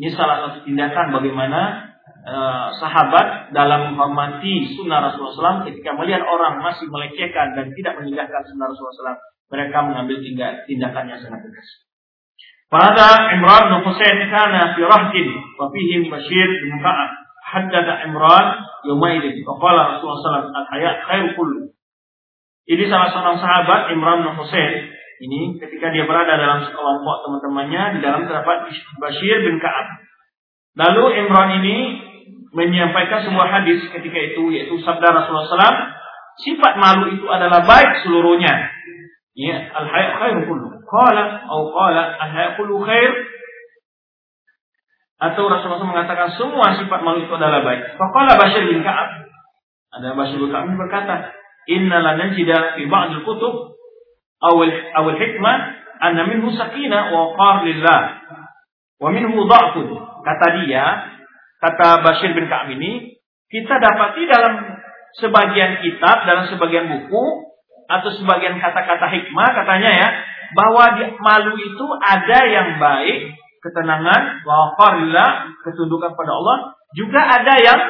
Ini salah satu tindakan bagaimana uh, sahabat dalam menghormati sunnah Rasulullah SAW ketika melihat orang masih melecehkan dan tidak meninggalkan sunnah Rasulullah SAW, mereka mengambil tindakan yang sangat tegas. Pada Imran bin Husain kana fi rahdin wa fihi Bashir bin Ka'ab. Haddatha Imran yaumaidin. Faqala Rasulullah SAW al-hayat khairu kullu. Ini salah seorang sahabat Imran bin Husain ini ketika dia berada dalam sekelompok teman-temannya di dalam terdapat Bashir bin Ka'ab. Lalu Imran ini menyampaikan sebuah hadis ketika itu yaitu sabda Rasulullah SAW sifat malu itu adalah baik seluruhnya. Ya, al hayat khairu kullu. Qala atau qala al hayat kullu khair atau Rasulullah SAW mengatakan semua sifat malu itu adalah baik. Faqala Bashir bin Ka'ab. Ada Bashir bin Ka'ab berkata, inna lanajida fi ba'd al-kutub aw aw al-hikmah anna minhu sakinah wa qar lillah wa minhu. Kata dia, kata Bashir bin Ka'ab ini, kita dapati dalam sebagian kitab, dalam sebagian buku atau sebagian kata-kata hikmah katanya ya, bahwa di, malu itu ada yang baik, ketenangan, wa qarillah, ketundukan pada Allah, juga ada yang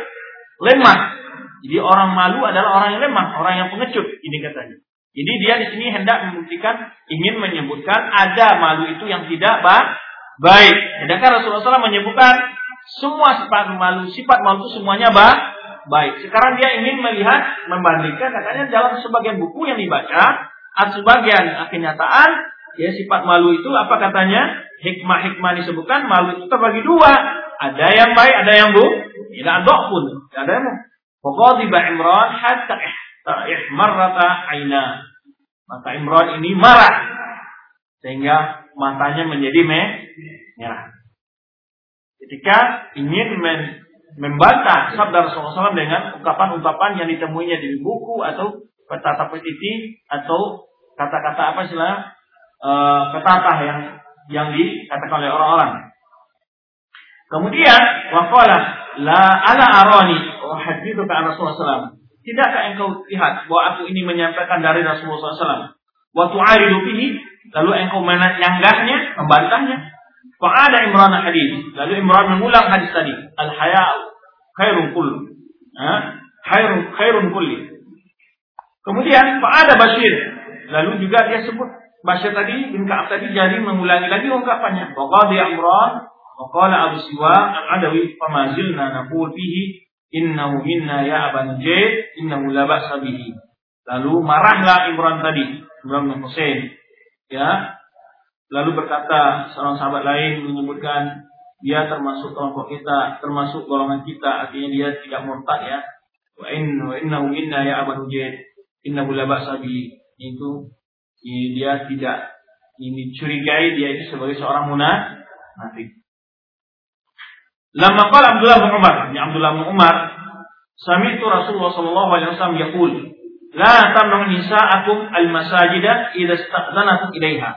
lemah, jadi orang malu adalah orang yang lemah, orang yang pengecut, ini katanya. Jadi dia di sini hendak membuktikan, ingin menyebutkan ada malu itu yang tidak baik. Sedangkan Rasulullah SAW menyebutkan semua sifat malu, sifat malu itu semuanya baik. Sekarang dia ingin melihat, membandingkan katanya dalam sebagian buku yang dibaca, sebagian kenyataan, ya sifat malu itu apa katanya? Hikmah-hikmah disebutkan malu itu terbagi dua. Ada yang baik, ada yang bu, tidak ada pun, ada yang Faqadiba Imran hatta ihmarrata aina. Maka Imran ini marah sehingga matanya menjadi merah. Ketika ingin membantah sabda Rasulullah SAW dengan ungkapan-ungkapan yang ditemuinya di buku atau kata petiti atau kata-kata apa sih lah uh, yang yang dikatakan oleh orang-orang. Kemudian waqala la ala arani hadithu ke Rasulullah SAW. Tidakkah engkau lihat bahwa aku ini menyampaikan dari Rasulullah SAW? Waktu aridu bihi, lalu engkau menyanggahnya, membantahnya. ada Imran hadis. Lalu Imran mengulang hadis tadi. Al haya'u khairun kull. Khairun khairun kulli. Kemudian ada Bashir. Lalu juga dia sebut Bashir tadi bin Ka'ab tadi jadi mengulangi lagi ungkapannya. Waqadi Imran Waqala Abu Siwa al-Adawi famazilna naqul fihi Innahu minna ya Aban Jaid, innahu la ba'sa bihi. Lalu marahlah Imran tadi, Imran bin Hussein. Ya. Lalu berkata seorang sahabat lain menyebutkan dia termasuk kelompok kita, termasuk golongan kita, artinya dia tidak murtad ya. Wa innahu minna ya Aban Jaid, innahu la ba'sa bihi. Itu dia tidak ini curigai dia itu sebagai seorang munafik. Lama qala Abdullah bin Umar, ini Abdullah bin Umar, sami itu Rasulullah sallallahu alaihi wasallam yaqul, La tamnun nisa'akum al-masajida idza istaqdanatum ilaiha.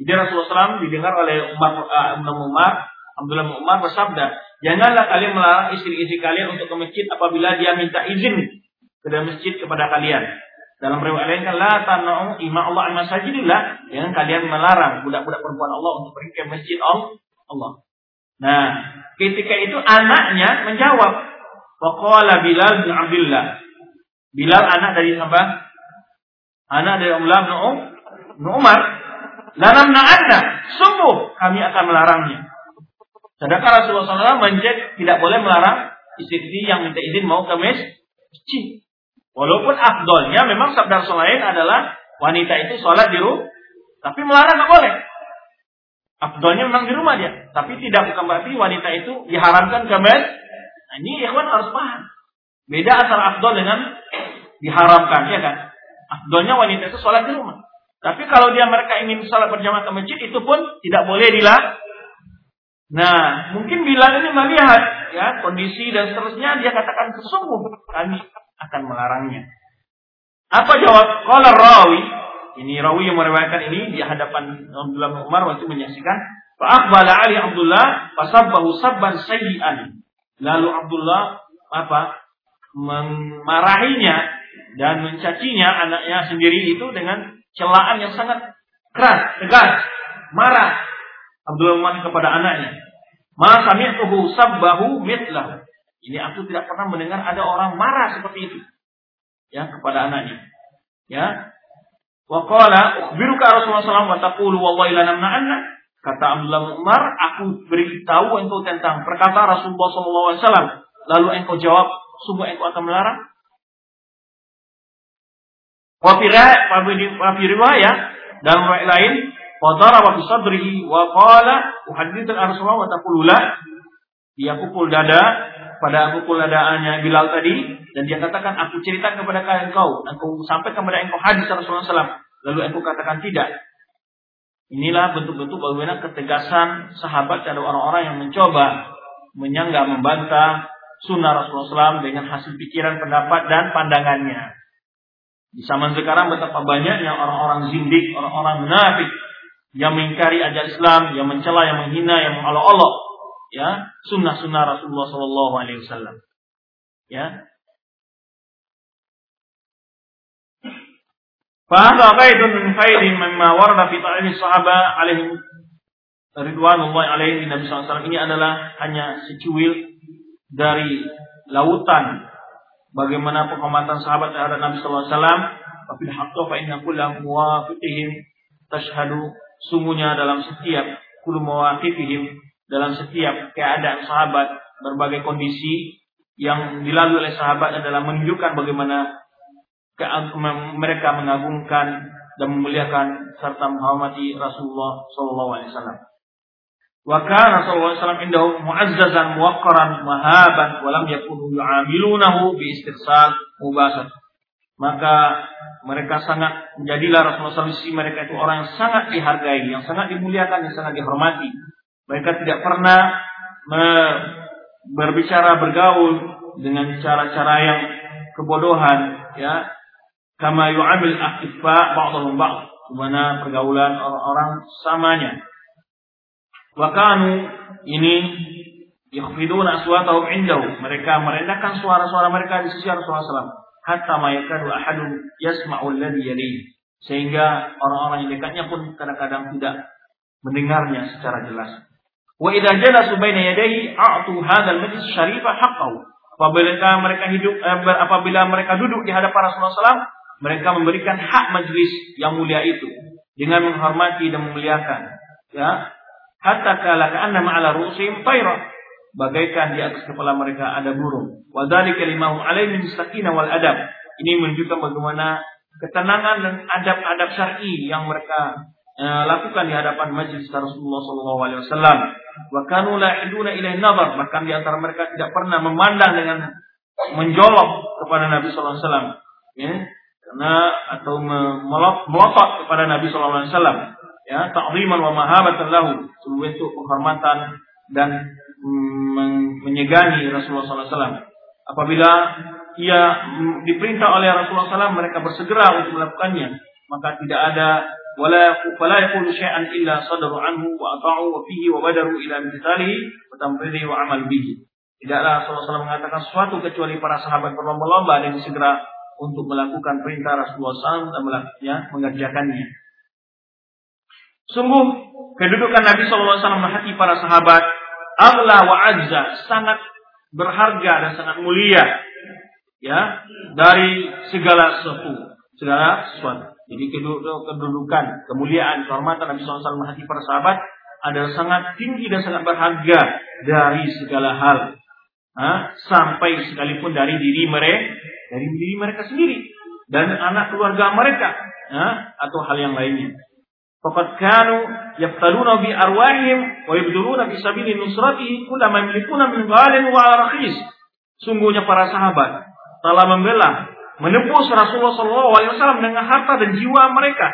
Jadi Rasulullah SAW didengar oleh Umar uh, Umar Abdullah bin Umar bersabda, "Janganlah kalian melarang istri-istri kalian untuk ke masjid apabila dia minta izin ke dalam masjid kepada kalian." Dalam riwayat lain kan la tanau ima Allah al masajidillah, jangan kalian melarang budak-budak perempuan Allah untuk pergi ke masjid Allah. Nah, ketika itu anaknya menjawab, "Waqala Bilal bin Abdullah." Bilal anak dari siapa? Anak dari bin Umar. Lanam na'anna. Sungguh kami akan melarangnya. Sedangkan Rasulullah SAW tidak boleh melarang istri yang minta izin mau ke masjid. Walaupun afdolnya memang sabda Rasul lain adalah wanita itu sholat di rumah. Tapi melarang nggak boleh. Afdolnya memang di rumah dia. Tapi tidak bukan berarti wanita itu diharamkan ke masjid. Nah, ini ikhwan harus paham. Beda antara afdol dengan diharamkan, ya kan? Afdolnya wanita itu sholat di rumah. Tapi kalau dia mereka ingin sholat berjamaah ke masjid, itu pun tidak boleh dilarang. Nah, mungkin bila ini melihat ya kondisi dan seterusnya, dia katakan sesungguh kami akan melarangnya. Apa jawab? Kalau rawi, ini rawi yang meriwayatkan ini di hadapan Abdullah bin Umar waktu menyaksikan, Fa'aqbala Ali Abdullah fasabbahu sabban sayyi'an. Lalu Abdullah apa? Memarahinya dan mencacinya anaknya sendiri itu dengan celaan yang sangat keras, tegas, marah. Abdullah Umar kepada anaknya. Ma sami'tuhu sabbahu mitlah. Ini aku tidak pernah mendengar ada orang marah seperti itu. Ya, kepada anaknya. Ya. Wa qala ukhbiruka Rasulullah SAW wa taqulu wallahi lanamna'anna. Kata Abdullah Umar, aku beritahu engkau tentang perkataan Rasulullah SAW. Lalu engkau jawab, sungguh engkau akan melarang? Wafi riwayat dalam riwayat lain, Fadara wa sadrihi wa qala uhaddithu Rasulullah wa taqulula. Dia pukul dada pada pukul dadaannya Bilal tadi dan dia katakan aku cerita kepada kalian engkau engkau sampai kepada engkau hadis Rasulullah SAW lalu engkau katakan tidak. Inilah bentuk-bentuk bagaimana ketegasan sahabat dan orang-orang yang mencoba menyanggah membantah sunnah Rasulullah SAW dengan hasil pikiran, pendapat, dan pandangannya. Di zaman sekarang betapa banyaknya orang-orang zindik, orang-orang munafik yang mengingkari ajaran Islam, yang mencela, yang menghina, yang mengolok-olok, ya sunnah-sunnah Rasulullah Sallallahu Alaihi Wasallam. Ya. Fahada qaidun min khairin mimma warada fi ta'lim sahaba alaihim ridwanullah alaihi Nabi SAW ini adalah hanya secuil dari lautan bagaimana penghormatan sahabat terhadap Nabi sallallahu alaihi wasallam wa tashhadu sungguhnya dalam setiap kullu dalam setiap keadaan sahabat berbagai kondisi yang dilalui oleh sahabat adalah menunjukkan bagaimana mereka mengagungkan dan memuliakan serta menghormati Rasulullah sallallahu alaihi wasallam. Wa kana sallallahu alaihi wasallam indahu mu'azzazan muwaqqaran mahaban wa lam yakunu yu'amilunahu bi istirsal mubasar. Maka mereka sangat menjadilah Rasulullah SAW mereka itu orang yang sangat dihargai, yang sangat dimuliakan, yang sangat dihormati. Mereka tidak pernah berbicara bergaul dengan cara-cara yang kebodohan, ya. Kama yu'amil akifa ba'dhum ba'd. Mana pergaulan orang-orang samanya. Wakanu ini yakhfiduna aswatahum indahu. Mereka merendahkan suara-suara mereka di sisi Rasulullah SAW. Hatta mayakadu ahadun yasma'ul ladhi yalihi. Sehingga orang-orang yang dekatnya pun kadang-kadang tidak mendengarnya secara jelas. Wa idza jalasu baina yadayhi a'tu hadzal majlis syarifah haqqahu. Apabila mereka hidup eh, apabila mereka duduk di hadapan Rasulullah SAW, mereka memberikan hak majlis yang mulia itu dengan menghormati dan memuliakan. Ya, hatta kala ka'anna ma'ala ru'usihim tayra. Bagaikan di atas kepala mereka ada burung. Wa dzalika limahum alaihi min wal adab. Ini menunjukkan bagaimana ketenangan dan adab-adab syar'i yang mereka eh, lakukan di hadapan majlis Rasulullah sallallahu alaihi wasallam. Wa kanu la iduna ilaihi bahkan di antara mereka tidak pernah memandang dengan menjolok kepada Nabi sallallahu alaihi wasallam. Ya karena atau melotot kepada Nabi sallallahu alaihi wasallam ya ta'ziman wa mahabatan lahu sebagai bentuk penghormatan dan mm, menyegani Rasulullah SAW. Apabila ia diperintah oleh Rasulullah SAW mereka bersegera untuk melakukannya maka tidak ada wala fala yaqulu syai'an illa sadaru anhu wa ata'u wa fihi wa badaru ila imtithalihi wa tamrihi wa amal bihi tidaklah Rasulullah SAW mengatakan sesuatu kecuali para sahabat berlomba-lomba dan segera untuk melakukan perintah Rasulullah SAW dan melakukannya, mengerjakannya. Sungguh kedudukan Nabi SAW hati para sahabat Allah wa azza sangat berharga dan sangat mulia ya dari segala sesuatu segala sesuatu jadi kedudukan kemuliaan kehormatan Nabi SAW hati para sahabat adalah sangat tinggi dan sangat berharga dari segala hal ha? sampai sekalipun dari diri mereka dari diri mereka sendiri dan anak keluarga mereka ha? atau hal yang lainnya Fakat kanu yaftaluna bi arwahim wa yabduruna fi sabili nusratihi kullama yamlikuna min ghalin wa. Sungguhnya para sahabat telah membela, menebus Rasulullah SAW dengan harta dan jiwa mereka.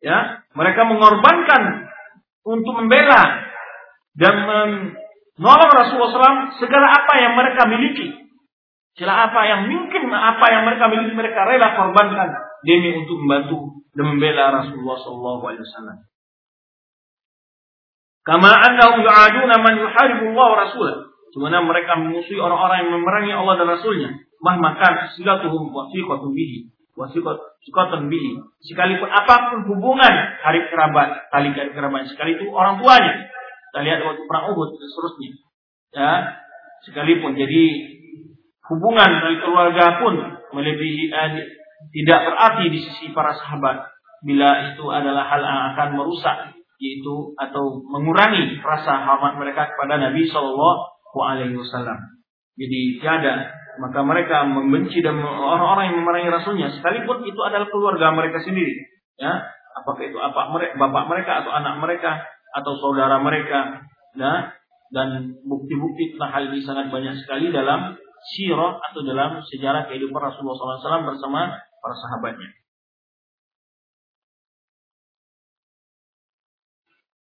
Ya, mereka mengorbankan untuk membela dan menolong Rasulullah SAW segala apa yang mereka miliki. Segala apa yang mungkin apa yang mereka miliki mereka rela korbankan demi untuk membantu dan membela Rasulullah SAW. Kama annahum yu'aduna man yuharibu Allah wa rasulah. Sebenarnya mereka memusuhi orang-orang yang memerangi Allah dan Rasulnya. Mahmakan silatuhum wasiqatun bihi. Wasiqatun bihi. Sekalipun apa pun hubungan hari kerabat tali kerabat sekali itu orang tuanya. Kita lihat waktu perang Uhud dan seterusnya. Ya sekalipun. Jadi hubungan dari keluarga pun melebihi eh, tidak berarti di sisi para sahabat bila itu adalah hal yang akan merusak yaitu atau mengurangi rasa hormat mereka kepada Nabi Shallallahu Alaihi Wasallam. Jadi tiada maka mereka membenci dan orang-orang yang memerangi rasulnya sekalipun itu adalah keluarga mereka sendiri ya apakah itu apa mereka bapak mereka atau anak mereka atau saudara mereka ya dan bukti-bukti tentang hal ini sangat banyak sekali dalam sirah atau dalam sejarah kehidupan Rasulullah SAW bersama para sahabatnya.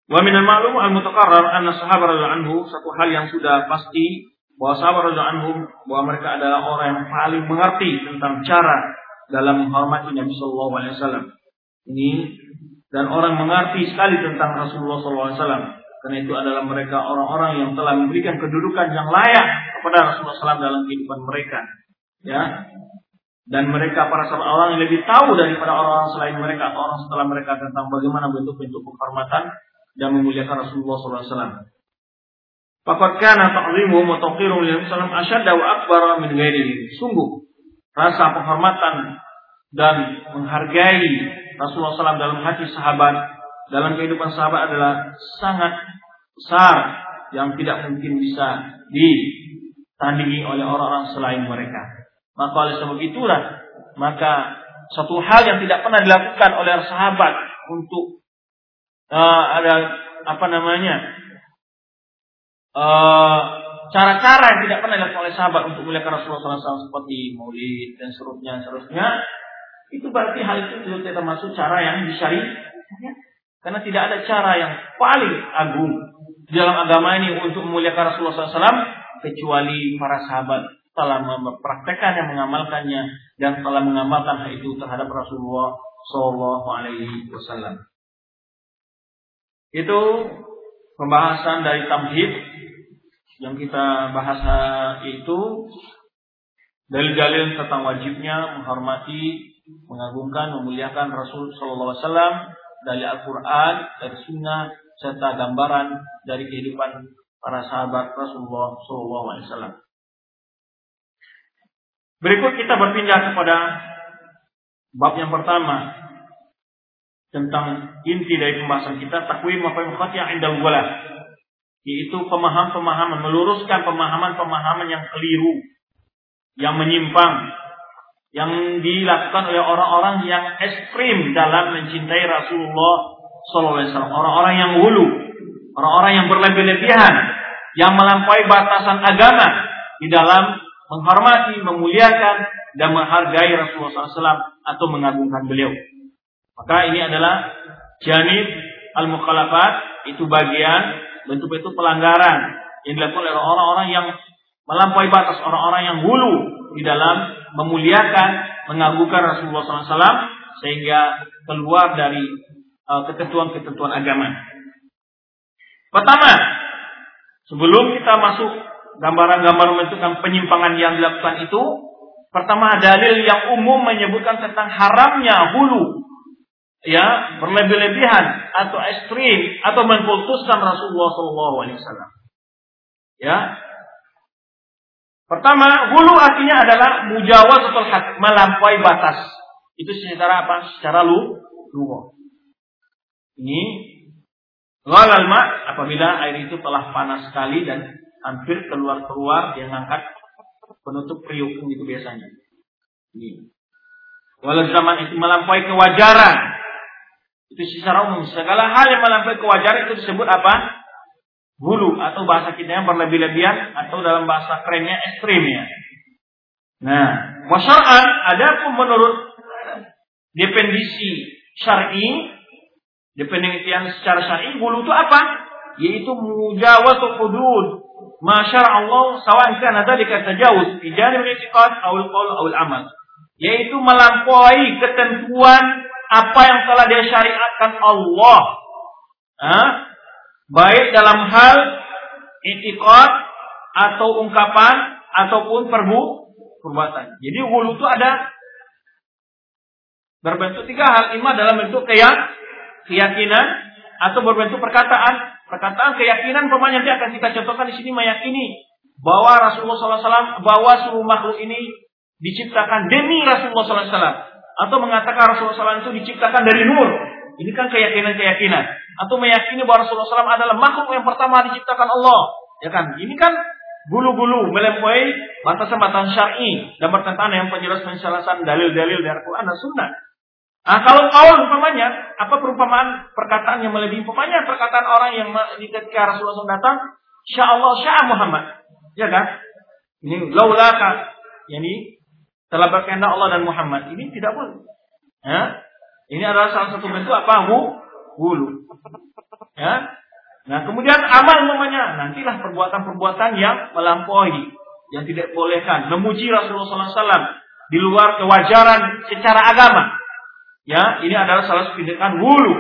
Wa minal ma'lum al-mutaqarrar anna sahabat anhu satu hal yang sudah pasti bahwa sahabat anhum bahwa mereka adalah orang yang paling mengerti tentang cara dalam menghormati Nabi Shallallahu Alaihi Wasallam. Ini dan orang mengerti sekali tentang Rasulullah SAW. Karena itu adalah mereka orang-orang yang telah memberikan kedudukan yang layak kepada Rasulullah SAW dalam kehidupan mereka. Ya, dan mereka para sahabat orang yang lebih tahu daripada orang-orang selain mereka atau orang setelah mereka tentang bagaimana bentuk-bentuk penghormatan dan memuliakan Rasulullah SAW. Fakat kana ta'zimu wa tawqiru Nabi sallallahu asyadda wa akbar min ghairihi. Sungguh rasa penghormatan dan menghargai Rasulullah SAW dalam hati sahabat, dalam kehidupan sahabat adalah sangat besar yang tidak mungkin bisa ditandingi oleh orang-orang selain mereka. Maka oleh sebab itulah, maka satu hal yang tidak pernah dilakukan oleh sahabat untuk uh, ada apa namanya Eh, cara-cara uh, yang tidak pernah dilakukan oleh sahabat untuk memuliakan Rasulullah SAW seperti maulid dan seterusnya, seterusnya, itu berarti hal itu tidak termasuk cara yang disyari. Karena tidak ada cara yang paling agung dalam agama ini untuk memuliakan Rasulullah SAW kecuali para sahabat telah mempraktekkan yang mengamalkannya dan telah mengamalkan hal itu terhadap Rasulullah Shallallahu Alaihi Wasallam. Itu pembahasan dari tamhid yang kita bahas itu dalil-dalil tentang wajibnya menghormati, mengagungkan, memuliakan Rasul Shallallahu Alaihi Wasallam dari Al-Quran, dari Sunnah, serta gambaran dari kehidupan para sahabat Rasulullah Shallallahu Alaihi Wasallam. Berikut kita berpindah kepada bab yang pertama tentang inti dari pembahasan kita takwim apa yang indal wala yaitu pemahaman-pemahaman, meluruskan pemahaman-pemahaman yang keliru, yang menyimpang, yang dilakukan oleh orang-orang yang ekstrim dalam mencintai Rasulullah SAW. Orang-orang yang hulu, orang-orang yang berlebih-lebihan, yang melampaui batasan agama di dalam menghormati, memuliakan, dan menghargai Rasulullah SAW atau mengagungkan beliau. Maka ini adalah janib al-mukhalafat, itu bagian bentuk-bentuk pelanggaran yang dilakukan oleh orang-orang yang melampaui batas, orang-orang yang hulu di dalam memuliakan, mengagungkan Rasulullah SAW sehingga keluar dari uh, ketentuan-ketentuan agama. Pertama, sebelum kita masuk gambaran-gambaran menentukan penyimpangan yang dilakukan itu, pertama dalil yang umum menyebutkan tentang haramnya hulu ya berlebih-lebihan atau ekstrim atau mengkultuskan Rasulullah SAW. Ya, Pertama, hulu artinya adalah mujawazatul had, melampaui batas. Itu secara apa? Secara lu, luho. Ini ghalal ma apabila air itu telah panas sekali dan hampir keluar-keluar dia ngangkat penutup periuk itu biasanya. Ini. Walau zaman itu melampaui kewajaran. Itu secara umum. Segala hal yang melampaui kewajaran itu disebut apa? hulu atau bahasa kita yang berlebih-lebihan atau dalam bahasa kerennya ekstrim ya. Nah, wasyar'an ada pun menurut definisi syar'i, definisian secara syar'i hulu itu apa? Yaitu mujawatu hudud ma Allah sawan kana dzalika tajawuz fi janib al-i'tiqad aw al-qaul aw al-amal. Yaitu melampaui ketentuan apa yang telah disyariatkan Allah. Hah? baik dalam hal itikad atau ungkapan ataupun perbu perbuatan. Jadi wulu itu ada berbentuk tiga hal. Ima dalam bentuk keyak, keyakinan atau berbentuk perkataan. Perkataan keyakinan pemain nanti akan kita contohkan di sini meyakini bahwa Rasulullah SAW bahwa seluruh makhluk ini diciptakan demi Rasulullah SAW atau mengatakan Rasulullah SAW itu diciptakan dari nur. Ini kan keyakinan-keyakinan atau meyakini bahwa Rasulullah SAW adalah makhluk yang pertama diciptakan Allah. Ya kan? Ini kan bulu-bulu melampaui batasan-batasan syar'i dan bertentangan dengan penjelasan penjelasan dalil-dalil dari Al-Quran dan Sunnah. Nah, kalau kaul umpamanya, apa perumpamaan perkataan yang melebihi umpamanya perkataan orang yang ketika Rasulullah SAW datang, Insya Allah, Syah Muhammad. Ya kan? Ini laulaka. Yani telah berkehendak Allah dan Muhammad. Ini tidak boleh. Ya? Ini adalah salah satu bentuk apa? Wulu. Ya. Nah, kemudian amal namanya nantilah perbuatan-perbuatan yang melampaui, yang tidak bolehkan, memuji Rasulullah SAW di luar kewajaran secara agama. Ya, ini adalah salah satu tindakan wulu.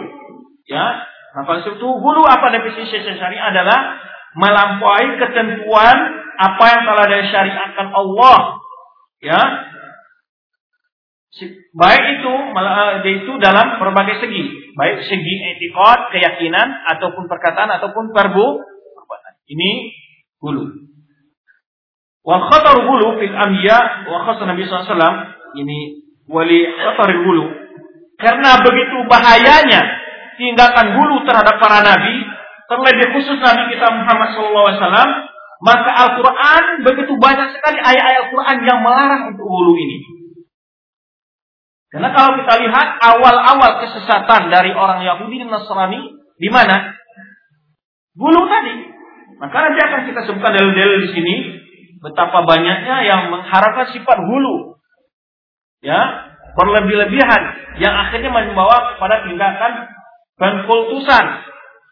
Ya, apa itu wulu apa definisi syariat adalah melampaui ketentuan apa yang telah disyariatkan Allah. Ya, Baik itu eh, itu dalam berbagai segi, baik segi etikot, keyakinan ataupun perkataan ataupun perbu. Ini hulu. Wa khatar hulu fil anbiya wa Nabi SAW ini wali khatar hulu karena begitu bahayanya tindakan hulu terhadap para nabi, terlebih khusus Nabi kita Muhammad SAW, maka Al-Quran begitu banyak sekali ayat-ayat Al-Quran yang melarang untuk hulu ini. Karena kalau kita lihat awal-awal kesesatan dari orang Yahudi dan Nasrani di mana? Bulu tadi. Maka nanti akan kita sebutkan dalil-dalil di sini betapa banyaknya yang mengharapkan sifat hulu. Ya, berlebih-lebihan yang akhirnya membawa pada tindakan pengkultusan.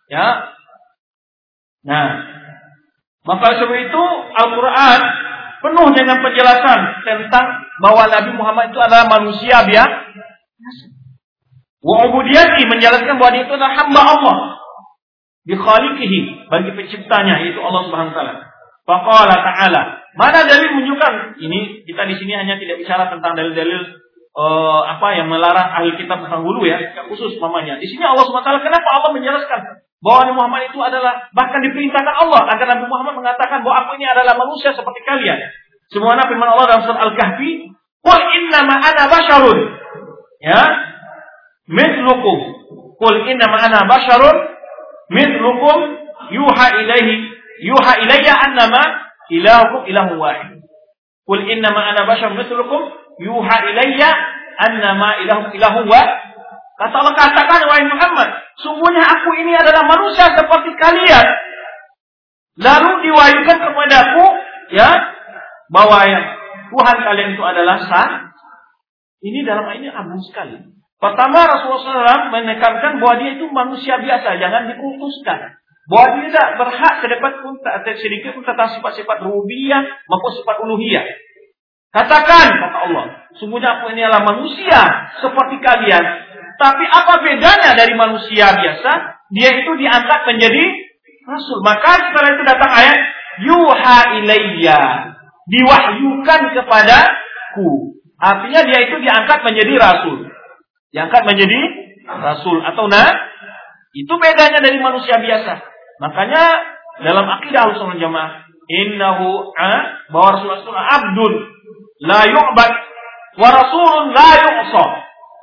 Ya. Nah, maka sebab itu Al-Qur'an penuh dengan penjelasan tentang bahwa Nabi Muhammad itu adalah manusia biasa. Wa ubudiyati menjelaskan bahwa dia itu adalah hamba Allah. Bikhaliqihi bagi penciptanya yaitu Allah Subhanahu wa taala. Faqala ta'ala. Mana dalil menunjukkan ini kita di sini hanya tidak bicara tentang dalil-dalil uh, apa yang melarang ahli kitab tentang hulu ya, khusus mamanya. Di sini Allah taala kenapa Allah menjelaskan bahwa Nabi Muhammad itu adalah bahkan diperintahkan Allah agar Nabi Muhammad mengatakan bahwa aku ini adalah manusia seperti kalian. Semua firman Allah dalam surat Al-Kahfi, "Qul innama ana basyarun." Ya. Mithlukum. Qul innama ana basyarun mithlukum yuha ilaihi yuha ilayya annama ilahukum ilahu wahid. Qul innama ana basyarun mithlukum yuha ilayya annama ilahukum ilahu wahid. Kata Allah katakan wahai Muhammad, sungguhnya aku ini adalah manusia seperti kalian. Lalu diwahyukan kepadaku, ya, bahwa yang Tuhan kalian itu adalah sah, ini dalam ini agung sekali. Pertama Rasulullah SAW menekankan bahwa dia itu manusia biasa, jangan dikultuskan. Bahwa dia tidak berhak sedepat pun sedikit pun tentang sifat-sifat rubiyah maupun sifat uluhiyah. Katakan, kata Allah, sungguhnya aku ini adalah manusia seperti kalian. Tapi apa bedanya dari manusia biasa? Dia itu diangkat menjadi rasul. Maka setelah itu datang ayat yuha ilayya. Diwahyukan kepadaku. Artinya dia itu diangkat menjadi rasul. Diangkat menjadi rasul atau nah itu bedanya dari manusia biasa. Makanya dalam akidah al Jamaah innahu bahwa Rasulullah abdul la yu'bad wa rasulun la yu'sa.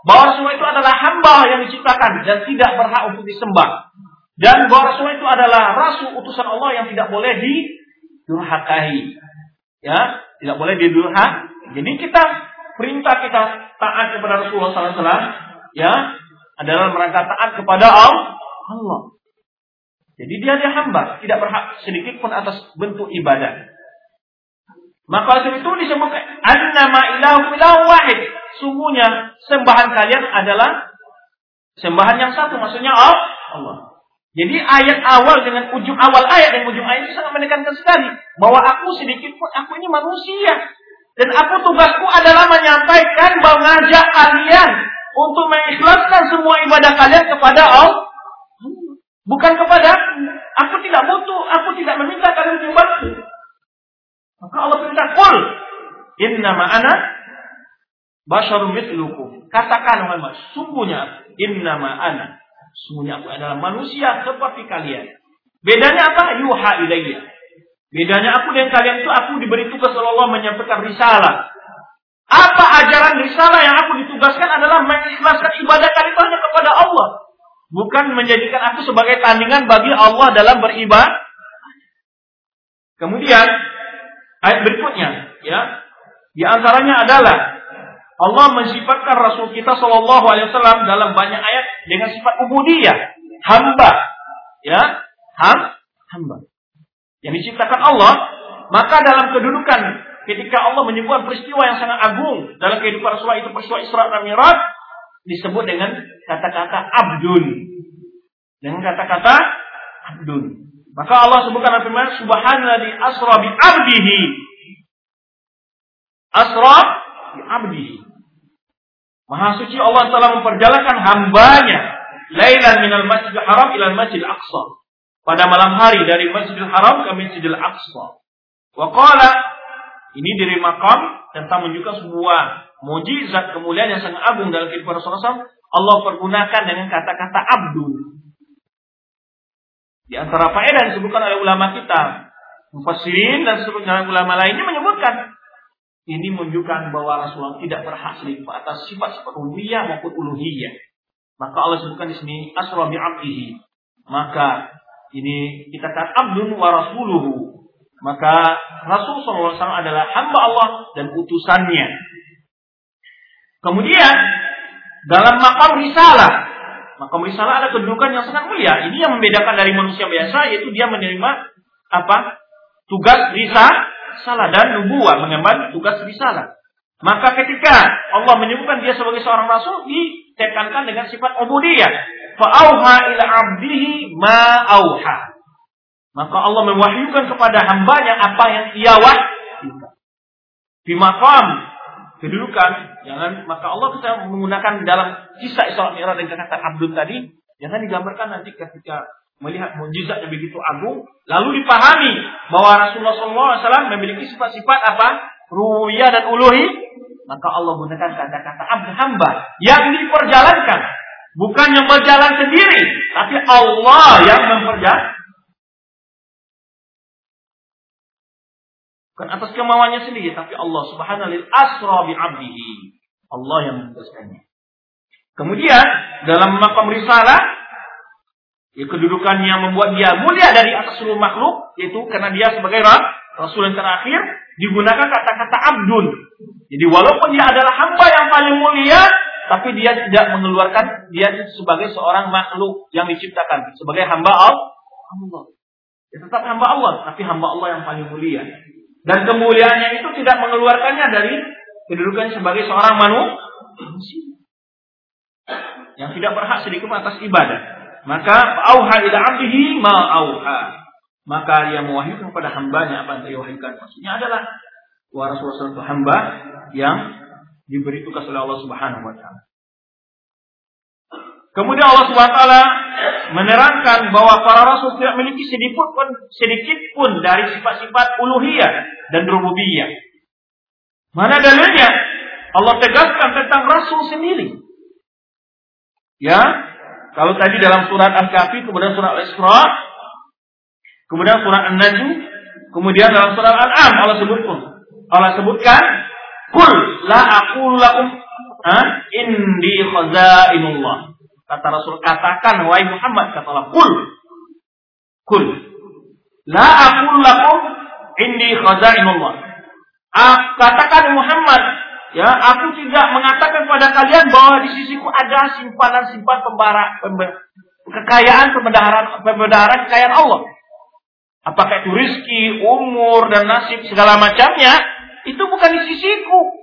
Bahwa Rasulullah itu adalah hamba yang diciptakan dan tidak berhak untuk disembah. Dan bahwa Rasulullah itu adalah rasul utusan Allah yang tidak boleh didurhakai. Ya, tidak boleh didurhak. Jadi kita perintah kita taat kepada Rasulullah SAW ya adalah mereka taat kepada Allah. Jadi dia dia hamba, tidak berhak sedikit pun atas bentuk ibadah. Maka itu disebutkan annama ilahu ilahu wahid. Sungguhnya sembahan kalian adalah sembahan yang satu, maksudnya Allah. Jadi ayat awal dengan ujung awal ayat dan ujung ayat itu sangat menekankan sekali bahwa aku sedikit pun aku ini manusia dan aku tugasku adalah menyampaikan mengajak kalian untuk mengikhlaskan semua ibadah kalian kepada Allah. Bukan kepada aku tidak butuh, aku tidak meminta kalian menyembahku. Maka Allah perintah kul inna ma'ana basyarum mithlukum. Katakan Muhammad, sungguhnya inna ma'ana. Sungguhnya aku adalah manusia seperti kalian. Bedanya apa? Yuha ilayya. Bedanya aku dengan kalian itu aku diberi tugas oleh Allah menyampaikan risalah. Apa ajaran risalah yang aku ditugaskan adalah mengikhlaskan ibadah kalian kepada Allah. Bukan menjadikan aku sebagai tandingan bagi Allah dalam beribadah. Kemudian Ayat berikutnya, ya. Di antaranya adalah Allah mensifatkan Rasul kita Shallallahu Alaihi Wasallam dalam banyak ayat dengan sifat ubudiyah, hamba, ya, ham, hamba. Yang diciptakan Allah, maka dalam kedudukan ketika Allah menyebutkan peristiwa yang sangat agung dalam kehidupan Rasulullah itu peristiwa Isra dan Mi'raj disebut dengan kata-kata abdun. Dengan kata-kata abdun. Maka Allah sebutkan firman subhanalladzi asra bi 'abdihi. Asra bi 'abdihi. Maha suci Allah telah memperjalankan hambanya lailan minal masjidil haram ila masjidil aqsa. Pada malam hari dari Masjidil Haram ke Masjidil Aqsa. Wa qala ini dari makam tentang menunjukkan sebuah mujizat kemuliaan yang sangat agung dalam kehidupan Rasulullah SAW. Allah pergunakan dengan kata-kata abdul. Di antara faedah disebutkan oleh ulama kita, mufassirin dan sebagian ulama lainnya menyebutkan ini menunjukkan bahwa Rasulullah tidak selingkuh atas sifat-sifat maupun uluhiyah. Maka Allah sebutkan di sini asra bi abdihi. Maka ini kita kata abdun wa rasuluhu. Maka Rasul SAW adalah hamba Allah dan utusannya. Kemudian dalam makam risalah maka risalah ada kedudukan yang sangat mulia. Ini yang membedakan dari manusia biasa yaitu dia menerima apa? Tugas risalah dan nubuah mengemban tugas risalah. Maka ketika Allah menyebutkan dia sebagai seorang rasul ditekankan dengan sifat ubudiyah. Fa'auha ila abdihi ma auha. Maka Allah mewahyukan kepada hambanya apa yang ia wahyukan. Di makam kedudukan, jangan maka Allah kita menggunakan dalam kisah Isra Mi'raj dan kata Abdul tadi, jangan digambarkan nanti ketika melihat mujizat yang begitu agung, lalu dipahami bahwa Rasulullah SAW memiliki sifat-sifat apa? Ruya dan uluhi, maka Allah gunakan kata-kata abd hamba yang diperjalankan, bukan yang berjalan sendiri, tapi Allah yang memperjalankan Bukan atas kemauannya sendiri, tapi Allah subhanahu wa asra bi abdihi. Allah yang memutuskannya. Kemudian dalam makam risalah ya kedudukan yang membuat dia mulia dari atas seluruh makhluk yaitu karena dia sebagai rasul yang terakhir digunakan kata-kata abdun. Jadi walaupun dia adalah hamba yang paling mulia tapi dia tidak mengeluarkan dia sebagai seorang makhluk yang diciptakan sebagai hamba Allah. Ya, tetap hamba Allah tapi hamba Allah yang paling mulia. Dan kemuliaannya itu tidak mengeluarkannya dari kedudukan sebagai seorang manusia. Yang tidak berhak sedikit atas ibadah. Maka auha ila abdihi ma auha. Maka dia mewahyukan kepada hambanya apa yang dia wahyukan. Maksudnya adalah Wa Rasulullah itu hamba yang diberi tugas oleh Allah Subhanahu wa taala. Kemudian Allah Subhanahu wa taala menerangkan bahwa para rasul tidak memiliki sedikit pun sedikit pun dari sifat-sifat uluhiyah dan rububiyah. Mana dalilnya? Allah tegaskan tentang rasul sendiri. Ya, kalau tadi dalam surat Al-Kahfi, kemudian surat Al-Isra, kemudian surat An-Najm, kemudian dalam surat Al-Am Allah sebutkan. Allah sebutkan, "Kul la aqulu lakum indi khazainullah." Kata Rasul, katakan wahai Muhammad, kata Allah, kul. Kul. La aqul lakum indi khazainullah. Ah, katakan Muhammad, ya, aku tidak mengatakan pada kalian bahwa di sisiku ada simpanan-simpan pembara, kekayaan pembendaharaan pembendaharaan kekayaan Allah. Apakah itu rizki, umur, dan nasib, segala macamnya, itu bukan di sisiku.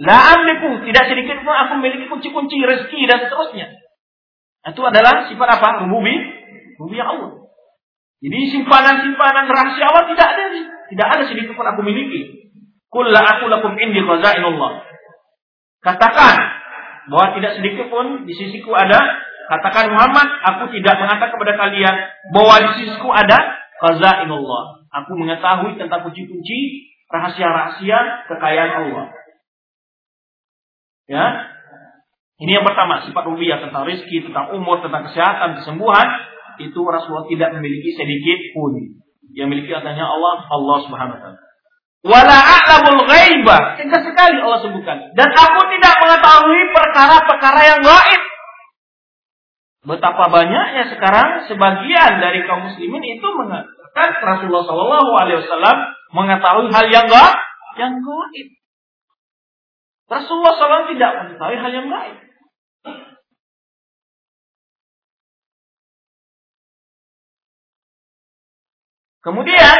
La tidak sedikit pun aku memiliki kunci-kunci rezeki dan seterusnya. Itu adalah sifat apa? Rububi, rububi Allah. Jadi simpanan-simpanan rahasia Allah tidak ada. Tidak ada sedikit pun aku miliki. Kulla aku lakum indi khazainullah. Katakan bahwa tidak sedikit pun di sisiku ada. Katakan Muhammad, aku tidak mengatakan kepada kalian bahwa di sisiku ada khazainullah. Aku mengetahui tentang kunci-kunci rahasia-rahasia kekayaan Allah. Ya, ini yang pertama, sifat rubiyah tentang rizki, tentang umur, tentang kesehatan, kesembuhan. Itu Rasulullah tidak memiliki sedikit pun. Yang memiliki adanya Allah, Allah subhanahu wa ta'ala. Wala a'lamul sekali Allah sebutkan. Dan aku tidak mengetahui perkara-perkara yang gaib. Betapa banyaknya sekarang sebagian dari kaum muslimin itu mengatakan Rasulullah Shallallahu Alaihi Wasallam mengetahui hal yang gaib, yang gaib. Rasulullah SAW tidak mengetahui hal yang gaib. Kemudian,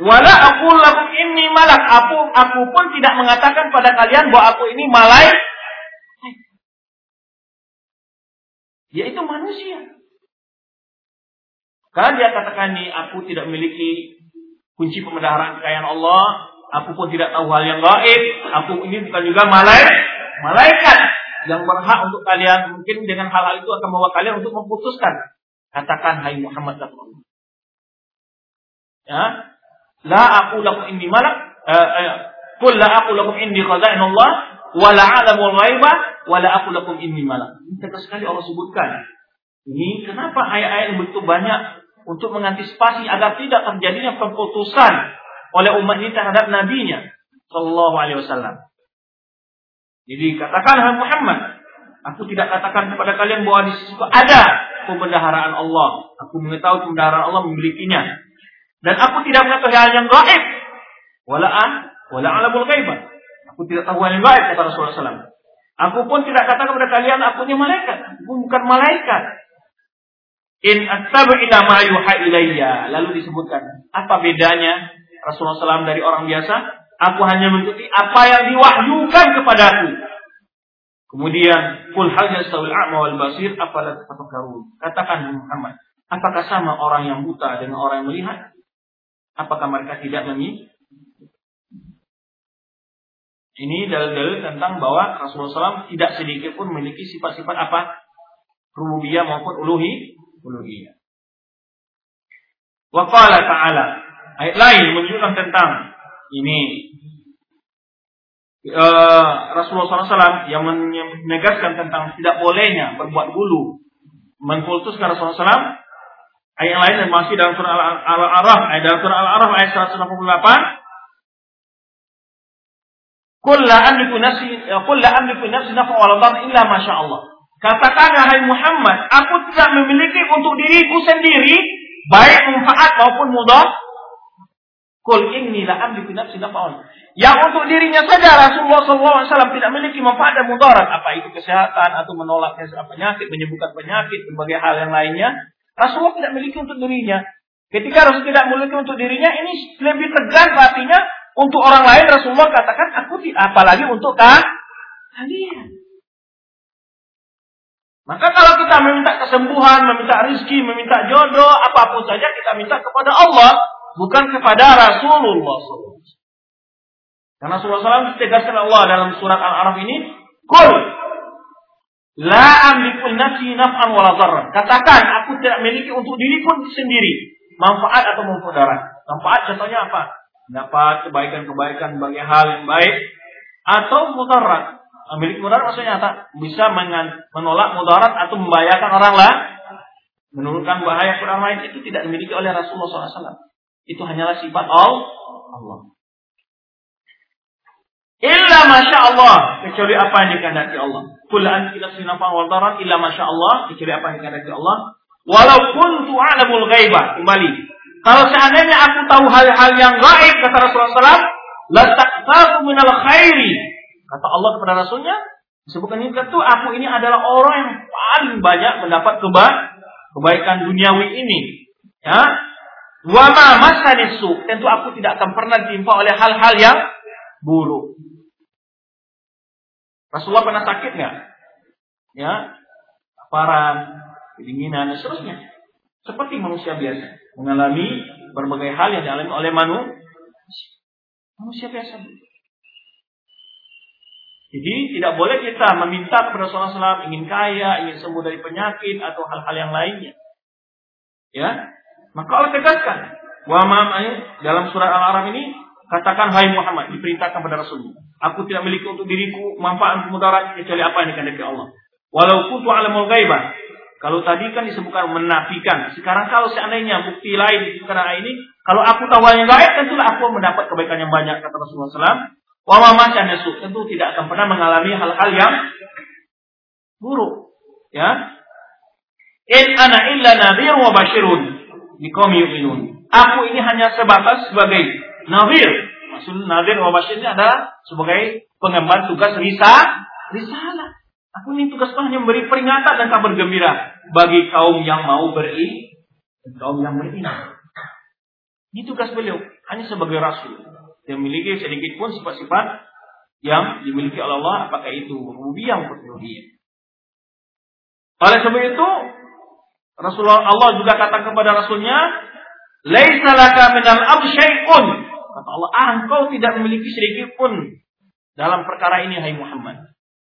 wala aku lakum ini malak. Aku aku pun tidak mengatakan pada kalian bahwa aku ini malaikat. Yaitu manusia. Karena dia katakan ini aku tidak memiliki kunci pemeliharaan kekayaan Allah, aku pun tidak tahu hal yang gaib, aku ini bukan juga malaikat. Malaikat yang berhak untuk kalian mungkin dengan hal-hal itu akan membawa kalian untuk memutuskan. Katakan hai Muhammad Allah. Ya. La aku lakum indi malak eh, eh, Qul la aku lakum indi khazainullah wa la alamul ghaiba wa la aku lakum indi malak. Ini sekali Allah sebutkan. Ini kenapa ayat-ayat begitu banyak untuk mengantisipasi agar tidak terjadinya pemutusan oleh umat ini terhadap nabinya sallallahu alaihi wasallam. Jadi katakan hai Muhammad, aku tidak katakan kepada kalian bahwa di situ ada pembendaharaan Allah. Aku mengetahui pembendaharaan Allah memilikinya. Dan aku tidak mengetahui hal yang gaib. Wala'an, wala alamul ghaibah. Aku tidak tahu hal yang gaib kata Rasulullah SAW. Aku pun tidak katakan kepada kalian aku ini malaikat. Aku bukan malaikat. In attabu ila ma yuha ilayya. Lalu disebutkan, apa bedanya Rasulullah SAW dari orang biasa? Aku hanya mengikuti apa yang diwahyukan kepadaku. Kemudian, kul hal yastawil a'ma wal basir afala tatafakkarun. Katakan Muhammad, apakah sama orang yang buta dengan orang yang melihat? Apakah mereka tidak menyi? Ini dalil-dalil tentang bahwa Rasulullah SAW tidak sedikit pun memiliki sifat-sifat apa? Rububiyah maupun uluhi, uluhiyah. Wa qala ta'ala. Ayat lain menunjukkan tentang ini uh, Rasulullah SAW yang menegaskan tentang tidak bolehnya berbuat bulu mengkultuskan Rasulullah SAW ayat lain yang masih dalam surah Al-Araf ayat dalam surah Al-Araf ayat 168 Qul la amliku nafsi qul la amliku nafsi naf'a wala dharra illa ma Allah. Katakanlah hai Muhammad, aku tidak memiliki untuk diriku sendiri baik manfaat maupun mudah Kul inni la amliku nafsi naf'an. Yang untuk dirinya saja Rasulullah SAW tidak memiliki manfaat dan mudarat. Apa itu kesehatan atau menolak penyakit, menyembuhkan penyakit, berbagai hal yang lainnya. Rasulullah tidak memiliki untuk dirinya. Ketika Rasul tidak memiliki untuk dirinya, ini lebih tegas artinya untuk orang lain Rasulullah katakan aku tidak apalagi untuk kalian. Maka kalau kita meminta kesembuhan, meminta rizki, meminta jodoh, apa pun saja kita minta kepada Allah bukan kepada Rasulullah SAW. Karena Rasulullah SAW tegaskan Allah dalam surat Al-Araf ini, Kul La amliku nafsi naf'an wala Katakan, aku tidak memiliki untuk diriku sendiri manfaat atau mudarat. Manfaat contohnya apa? Dapat kebaikan-kebaikan bagi hal yang baik atau mudarat. Memiliki mudarat maksudnya apa? Bisa menolak mudarat atau membahayakan orang lain. Menurunkan bahaya ke orang lain itu tidak dimiliki oleh Rasulullah SAW. Itu hanyalah sifat Allah. Illa masya Allah kecuali apa yang dikehendaki Allah. Kulaan kita wal darat illa masya Allah kecuali apa yang dikehendaki Allah. Walaupun tu'alamul ghaibah kembali. Kalau seandainya aku tahu hal-hal yang gaib kata Rasulullah SAW, lastaktaku minal khairi. Kata Allah kepada Rasulnya, disebutkan ini tentu aku ini adalah orang yang paling banyak mendapat keba kebaikan duniawi ini. Ya, Wama masa nesu, tentu aku tidak akan pernah ditimpa oleh hal-hal yang buruk. Rasulullah pernah sakit nggak? Ya, laparan, kedinginan dan seterusnya. Seperti manusia biasa mengalami berbagai hal yang dialami oleh manusia. Manusia biasa. Jadi tidak boleh kita meminta kepada Rasulullah SAW ingin kaya, ingin sembuh dari penyakit atau hal-hal yang lainnya. Ya, maka Allah tegaskan bahwa dalam surat Al-Araf ini katakan hai Muhammad diperintahkan kepada Rasulullah Aku tidak memiliki untuk diriku manfaat mudarat kecuali apa yang dikehendaki Allah. Walaupun tu alamul ghaibah. Kalau tadi kan disebutkan menafikan. Sekarang kalau seandainya bukti lain disebutkan ayat ini, kalau aku tahu yang gaib, tentulah aku mendapat kebaikan yang banyak kata Rasulullah SAW. Wa ma tentu tidak akan pernah mengalami hal-hal yang buruk. Ya. In ana illa nadhir wa bashirun liqaumin yu'minun. Aku ini hanya sebatas sebagai nadhir Maksud Nadir wa ini adalah sebagai pengemban tugas risa, risalah. Aku ini tugas hanya memberi peringatan dan kabar gembira bagi kaum yang mau beri dan kaum yang beriman. Ini tugas beliau hanya sebagai rasul yang memiliki sedikit pun sifat-sifat yang dimiliki oleh Allah apakah itu rububiyah maupun uluhiyah. Oleh sebab itu Rasulullah Allah juga kata kepada rasulnya, "Laisa laka minal amri syai'un." Kata Allah, ah, engkau tidak memiliki sedikit pun dalam perkara ini, hai Muhammad.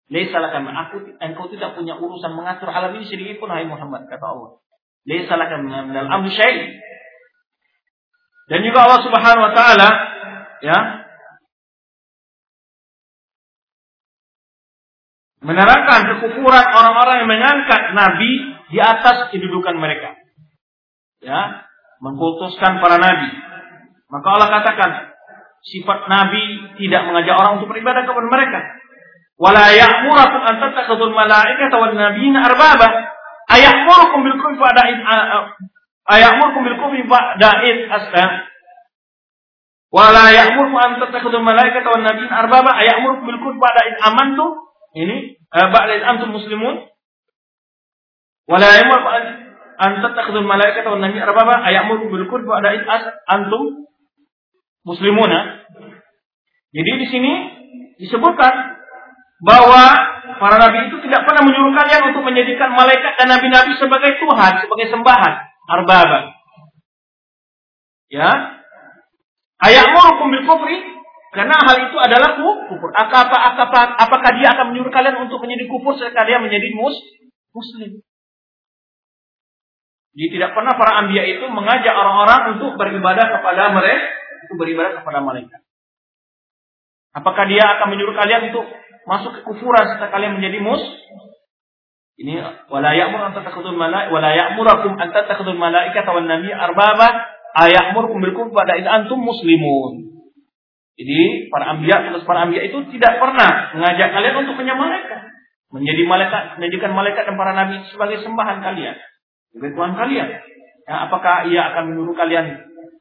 Laisa aku engkau tidak punya urusan mengatur alam ini sedikit pun, hai Muhammad, kata Allah. Laisa kami dalam amri. Dan juga Allah Subhanahu wa taala ya menerangkan kekufuran orang-orang yang mengangkat nabi di atas kedudukan mereka. Ya, mengkultuskan para nabi. Maka Allah katakan, sifat Nabi tidak mengajak orang untuk beribadah kepada mereka. Wala ya'murakum an tattakhudul malaikata wan nabiyina arbaba. Aya'murukum bil kufri ba'da id aya'murukum bil kufri ba'da id aslam. Wala ya'murukum an tattakhudul malaikata wan nabiyina arbaba. Aya'murukum bil kufri ba'da id amantum. Ini uh, ba'da id antum muslimun. Wala ya'murukum an tattakhudul malaikata wan nabiyina arbaba. Aya'murukum bil kufri ba'da id antum muslimuna. Jadi di sini disebutkan bahwa para nabi itu tidak pernah menyuruh kalian untuk menjadikan malaikat dan nabi-nabi sebagai Tuhan, sebagai sembahan, arbaba. Ya. Ayamurukum bil kufri karena hal itu adalah kufur. Apakah, apakah, apakah dia akan menyuruh kalian untuk menjadi kufur sekalian menjadi mus, muslim? Jadi tidak pernah para ambia itu mengajak orang-orang untuk beribadah kepada mereka itu beribadah kepada malaikat. Apakah dia akan menyuruh kalian untuk masuk ke kufuran setelah kalian menjadi mus? Ini wala ya'mur an tattakhudul malaik wala ya'murakum an tattakhudul malaikata wan arbaba aya'murukum bil kufri pada antum muslimun. Jadi para anbiya terus para anbiya itu tidak pernah mengajak kalian untuk menyembah malaikat, menjadi malaikat, menjadikan malaikat dan para nabi sebagai sembahan kalian, sebagai Tuhan kalian. Ya, apakah ia akan menyuruh kalian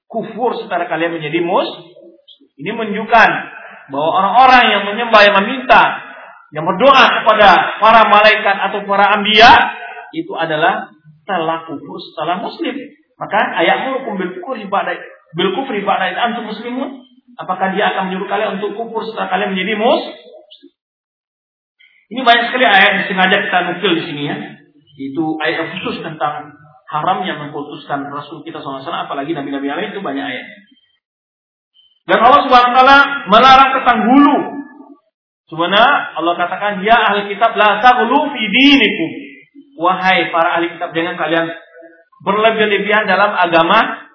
kufur setelah kalian menjadi mus. Ini menunjukkan bahwa orang-orang yang menyembah yang meminta yang berdoa kepada para malaikat atau para ambia itu adalah telah kufur setelah muslim. Maka ayatmu bil kufri pada bil kufri pada antum muslimun. Apakah dia akan menyuruh kalian untuk kufur setelah kalian menjadi mus? Ini banyak sekali ayat yang sengaja kita nukil di sini ya. Itu ayat khusus tentang haramnya mengkultuskan Rasul kita SAW, apalagi Nabi-Nabi lain itu banyak ayat. Dan Allah Subhanahu wa taala melarang ketang bulu. Sebenarnya Allah katakan ya ahli kitab la taghlu fi. Wahai para ahli kitab jangan kalian berlebih-lebihan dalam agama.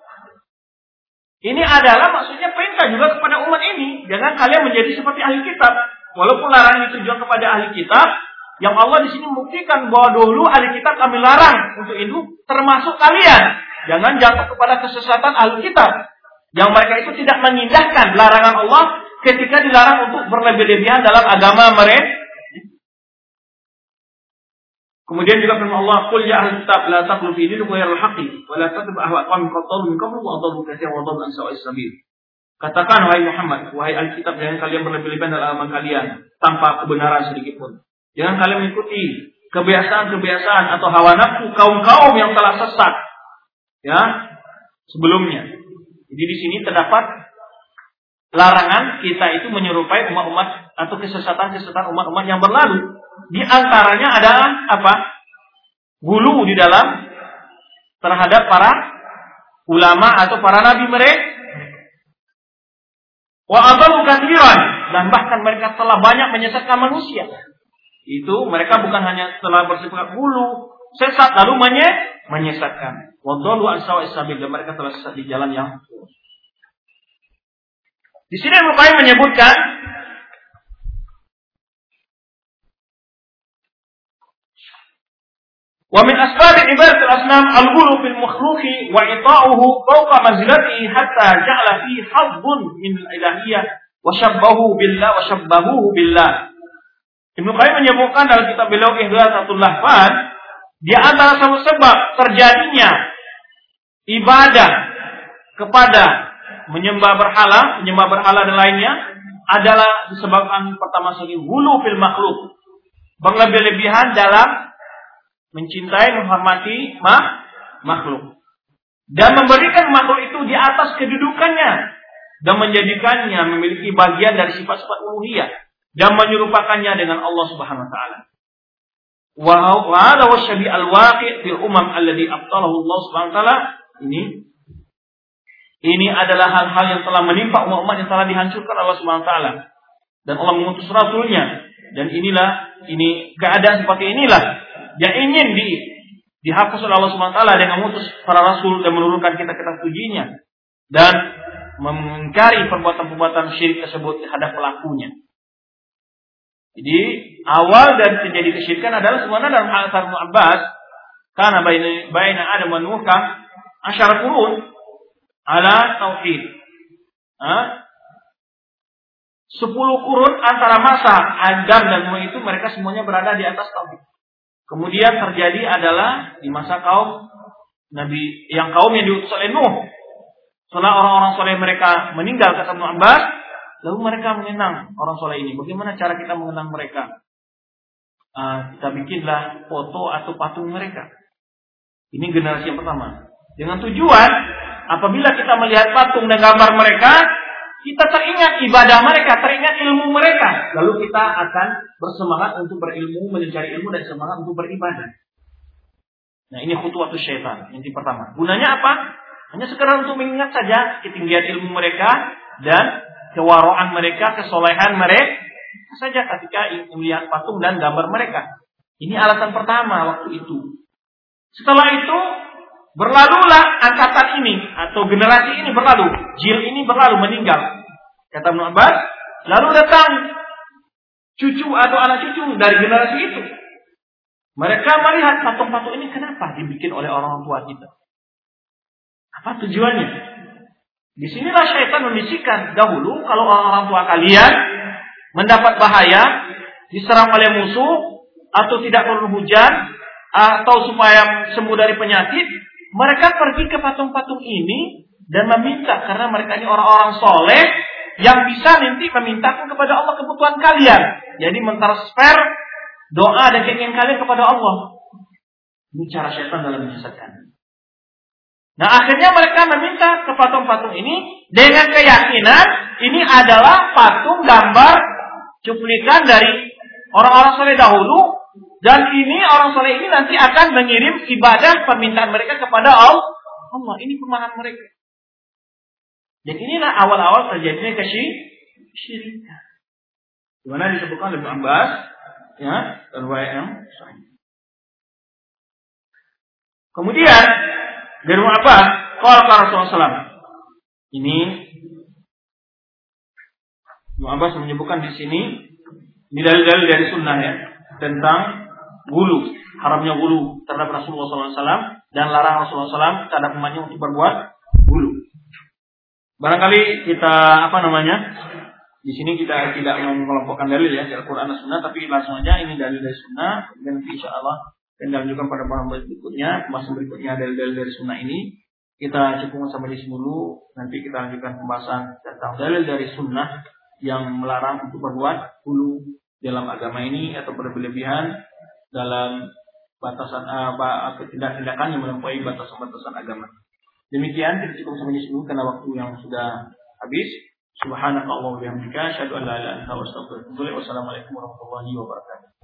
Ini adalah maksudnya perintah juga kepada umat ini. Jangan kalian menjadi seperti ahli kitab. Walaupun larangan ditujukan kepada ahli kitab, yang Allah di sini membuktikan bahwa dulu ahli kitab kami larang untuk itu, termasuk kalian. Jangan jatuh kepada kesesatan ahli kitab. Yang mereka itu tidak mengindahkan larangan Allah ketika dilarang untuk berlebih-lebihan dalam agama mereka. Kemudian juga firman Allah, "Qul ya ahli kitab la taqulu fi dinikum ghayra al-haqqi wa la tattabi'u ahwa qaumin qad min qablu wa adallu katsiran wa adallu an sawa'is sabil." Katakan wahai Muhammad, wahai ahli kitab jangan kalian berlebih-lebihan dalam agama kalian tanpa kebenaran sedikit pun. Jangan kalian mengikuti kebiasaan-kebiasaan atau hawa nafsu kaum-kaum yang telah sesat ya sebelumnya. Jadi di sini terdapat larangan kita itu menyerupai umat-umat atau kesesatan-kesesatan umat-umat yang berlalu. Di antaranya adalah apa? Gulu di dalam terhadap para ulama atau para nabi mereka. Wa dan bahkan mereka telah banyak menyesatkan manusia. Itu mereka bukan hanya telah bersifat gulu, sesat lalu menyesatkan. Wadallu an dan mereka telah sesat di jalan yang Di sini Qayyim menyebutkan Wa min asbab ibadat al-asnam al-ghulu fil makhluqi wa ita'uhu fawqa manzilatihi hatta ja'ala fi hazzun min al-ilahiyyah wa shabbahu billah wa shabbahuhu billah. Ibnu Qayyim menyebutkan dalam kitab beliau Ihdasatul Lahfad di antara sebab terjadinya ibadah kepada menyembah berhala, menyembah berhala dan lainnya adalah disebabkan pertama sekali hulu fil makhluk. Berlebih-lebihan dalam mencintai, menghormati mah, makhluk. Dan memberikan makhluk itu di atas kedudukannya dan menjadikannya memiliki bagian dari sifat-sifat uluhiyah dan menyerupakannya dengan Allah Subhanahu wa taala. Wa hadha wa syabi al-waqi' fil umam alladhi abtalahu Allah Subhanahu wa taala ini ini adalah hal-hal yang telah menimpa umat-umat yang telah dihancurkan Allah Subhanahu wa taala. Dan Allah mengutus rasulnya dan inilah ini keadaan seperti inilah yang ingin di dihapus oleh Allah Subhanahu wa taala dengan mengutus para rasul dan menurunkan kita-kita tujinya dan mengingkari perbuatan-perbuatan syirik tersebut terhadap pelakunya. Jadi awal dari terjadi kesyirikan adalah sebenarnya dalam hal Abbas karena baina Adam dan Nuh kurun ala tauhid. Sepuluh kurun antara masa Adam dan Nuh itu mereka semuanya berada di atas tauhid. Kemudian terjadi adalah di masa kaum Nabi yang kaum yang diutus oleh Nuh. Setelah orang-orang soleh mereka meninggal kata Ibnu Abbas, lalu mereka mengenang orang soleh ini. Bagaimana cara kita mengenang mereka? Uh, kita bikinlah foto atau patung mereka. Ini generasi yang pertama. Dengan tujuan apabila kita melihat patung dan gambar mereka, kita teringat ibadah mereka, teringat ilmu mereka. Lalu kita akan bersemangat untuk berilmu, mencari ilmu dan semangat untuk beribadah. Nah ini khutwatu syaitan. Yang pertama. Gunanya apa? Hanya sekedar untuk mengingat saja ketinggian ilmu mereka dan kewaraan mereka, kesolehan mereka saja ketika melihat patung dan gambar mereka. Ini alasan pertama waktu itu. Setelah itu Berlalulah angkatan ini atau generasi ini berlalu, jil ini berlalu meninggal. Kata Ibnu Abbas, lalu datang cucu atau anak cucu dari generasi itu. Mereka melihat patung-patung ini kenapa dibikin oleh orang tua kita? Apa tujuannya? Di sinilah syaitan membisikkan dahulu kalau orang-orang tua kalian mendapat bahaya, diserang oleh musuh, atau tidak perlu hujan, atau supaya sembuh dari penyakit, mereka pergi ke patung-patung ini dan meminta karena mereka ini orang-orang soleh yang bisa nanti memintakan kepada Allah kebutuhan kalian. Jadi mentransfer doa dan keinginan kalian kepada Allah. Ini cara syaitan dalam menyesatkan. Nah akhirnya mereka meminta ke patung-patung ini dengan keyakinan ini adalah patung gambar cuplikan dari orang-orang soleh dahulu dan ini orang soleh ini nanti akan mengirim ibadah permintaan mereka kepada Allah. Allah ini pemahaman mereka. Dan inilah awal-awal terjadinya kesyirikan. Di mana disebutkan oleh Abbas ya, dan yang Kemudian dari apa? Kalau Rasulullah SAW. Ini Ibnu menyebutkan di sini di dalil-dalil dari sunnah ya tentang gulu, haramnya gulu terhadap Rasulullah SAW dan larang Rasulullah SAW terhadap umatnya untuk berbuat gulu. Barangkali kita apa namanya di sini kita tidak mengelompokkan dalil ya dari Quran dan Sunnah, tapi langsung aja ini dalil dari Sunnah dan insya Allah dan juga pada paham berikutnya, masa berikutnya dalil-dalil dari Sunnah ini kita cukupkan sampai di sini dulu. Nanti kita lanjutkan pembahasan tentang dalil dari Sunnah yang melarang untuk berbuat hulu dalam agama ini atau berlebihan dalam batasan apa atau tindak-tindakan yang melampaui batasan-batasan agama. Demikian kita cukup sampai di sini karena waktu yang sudah habis. Subhanakallahumma wa bihamdika asyhadu an la ilaha illa anta astaghfiruka wa atubu. Wassalamualaikum warahmatullahi wabarakatuh.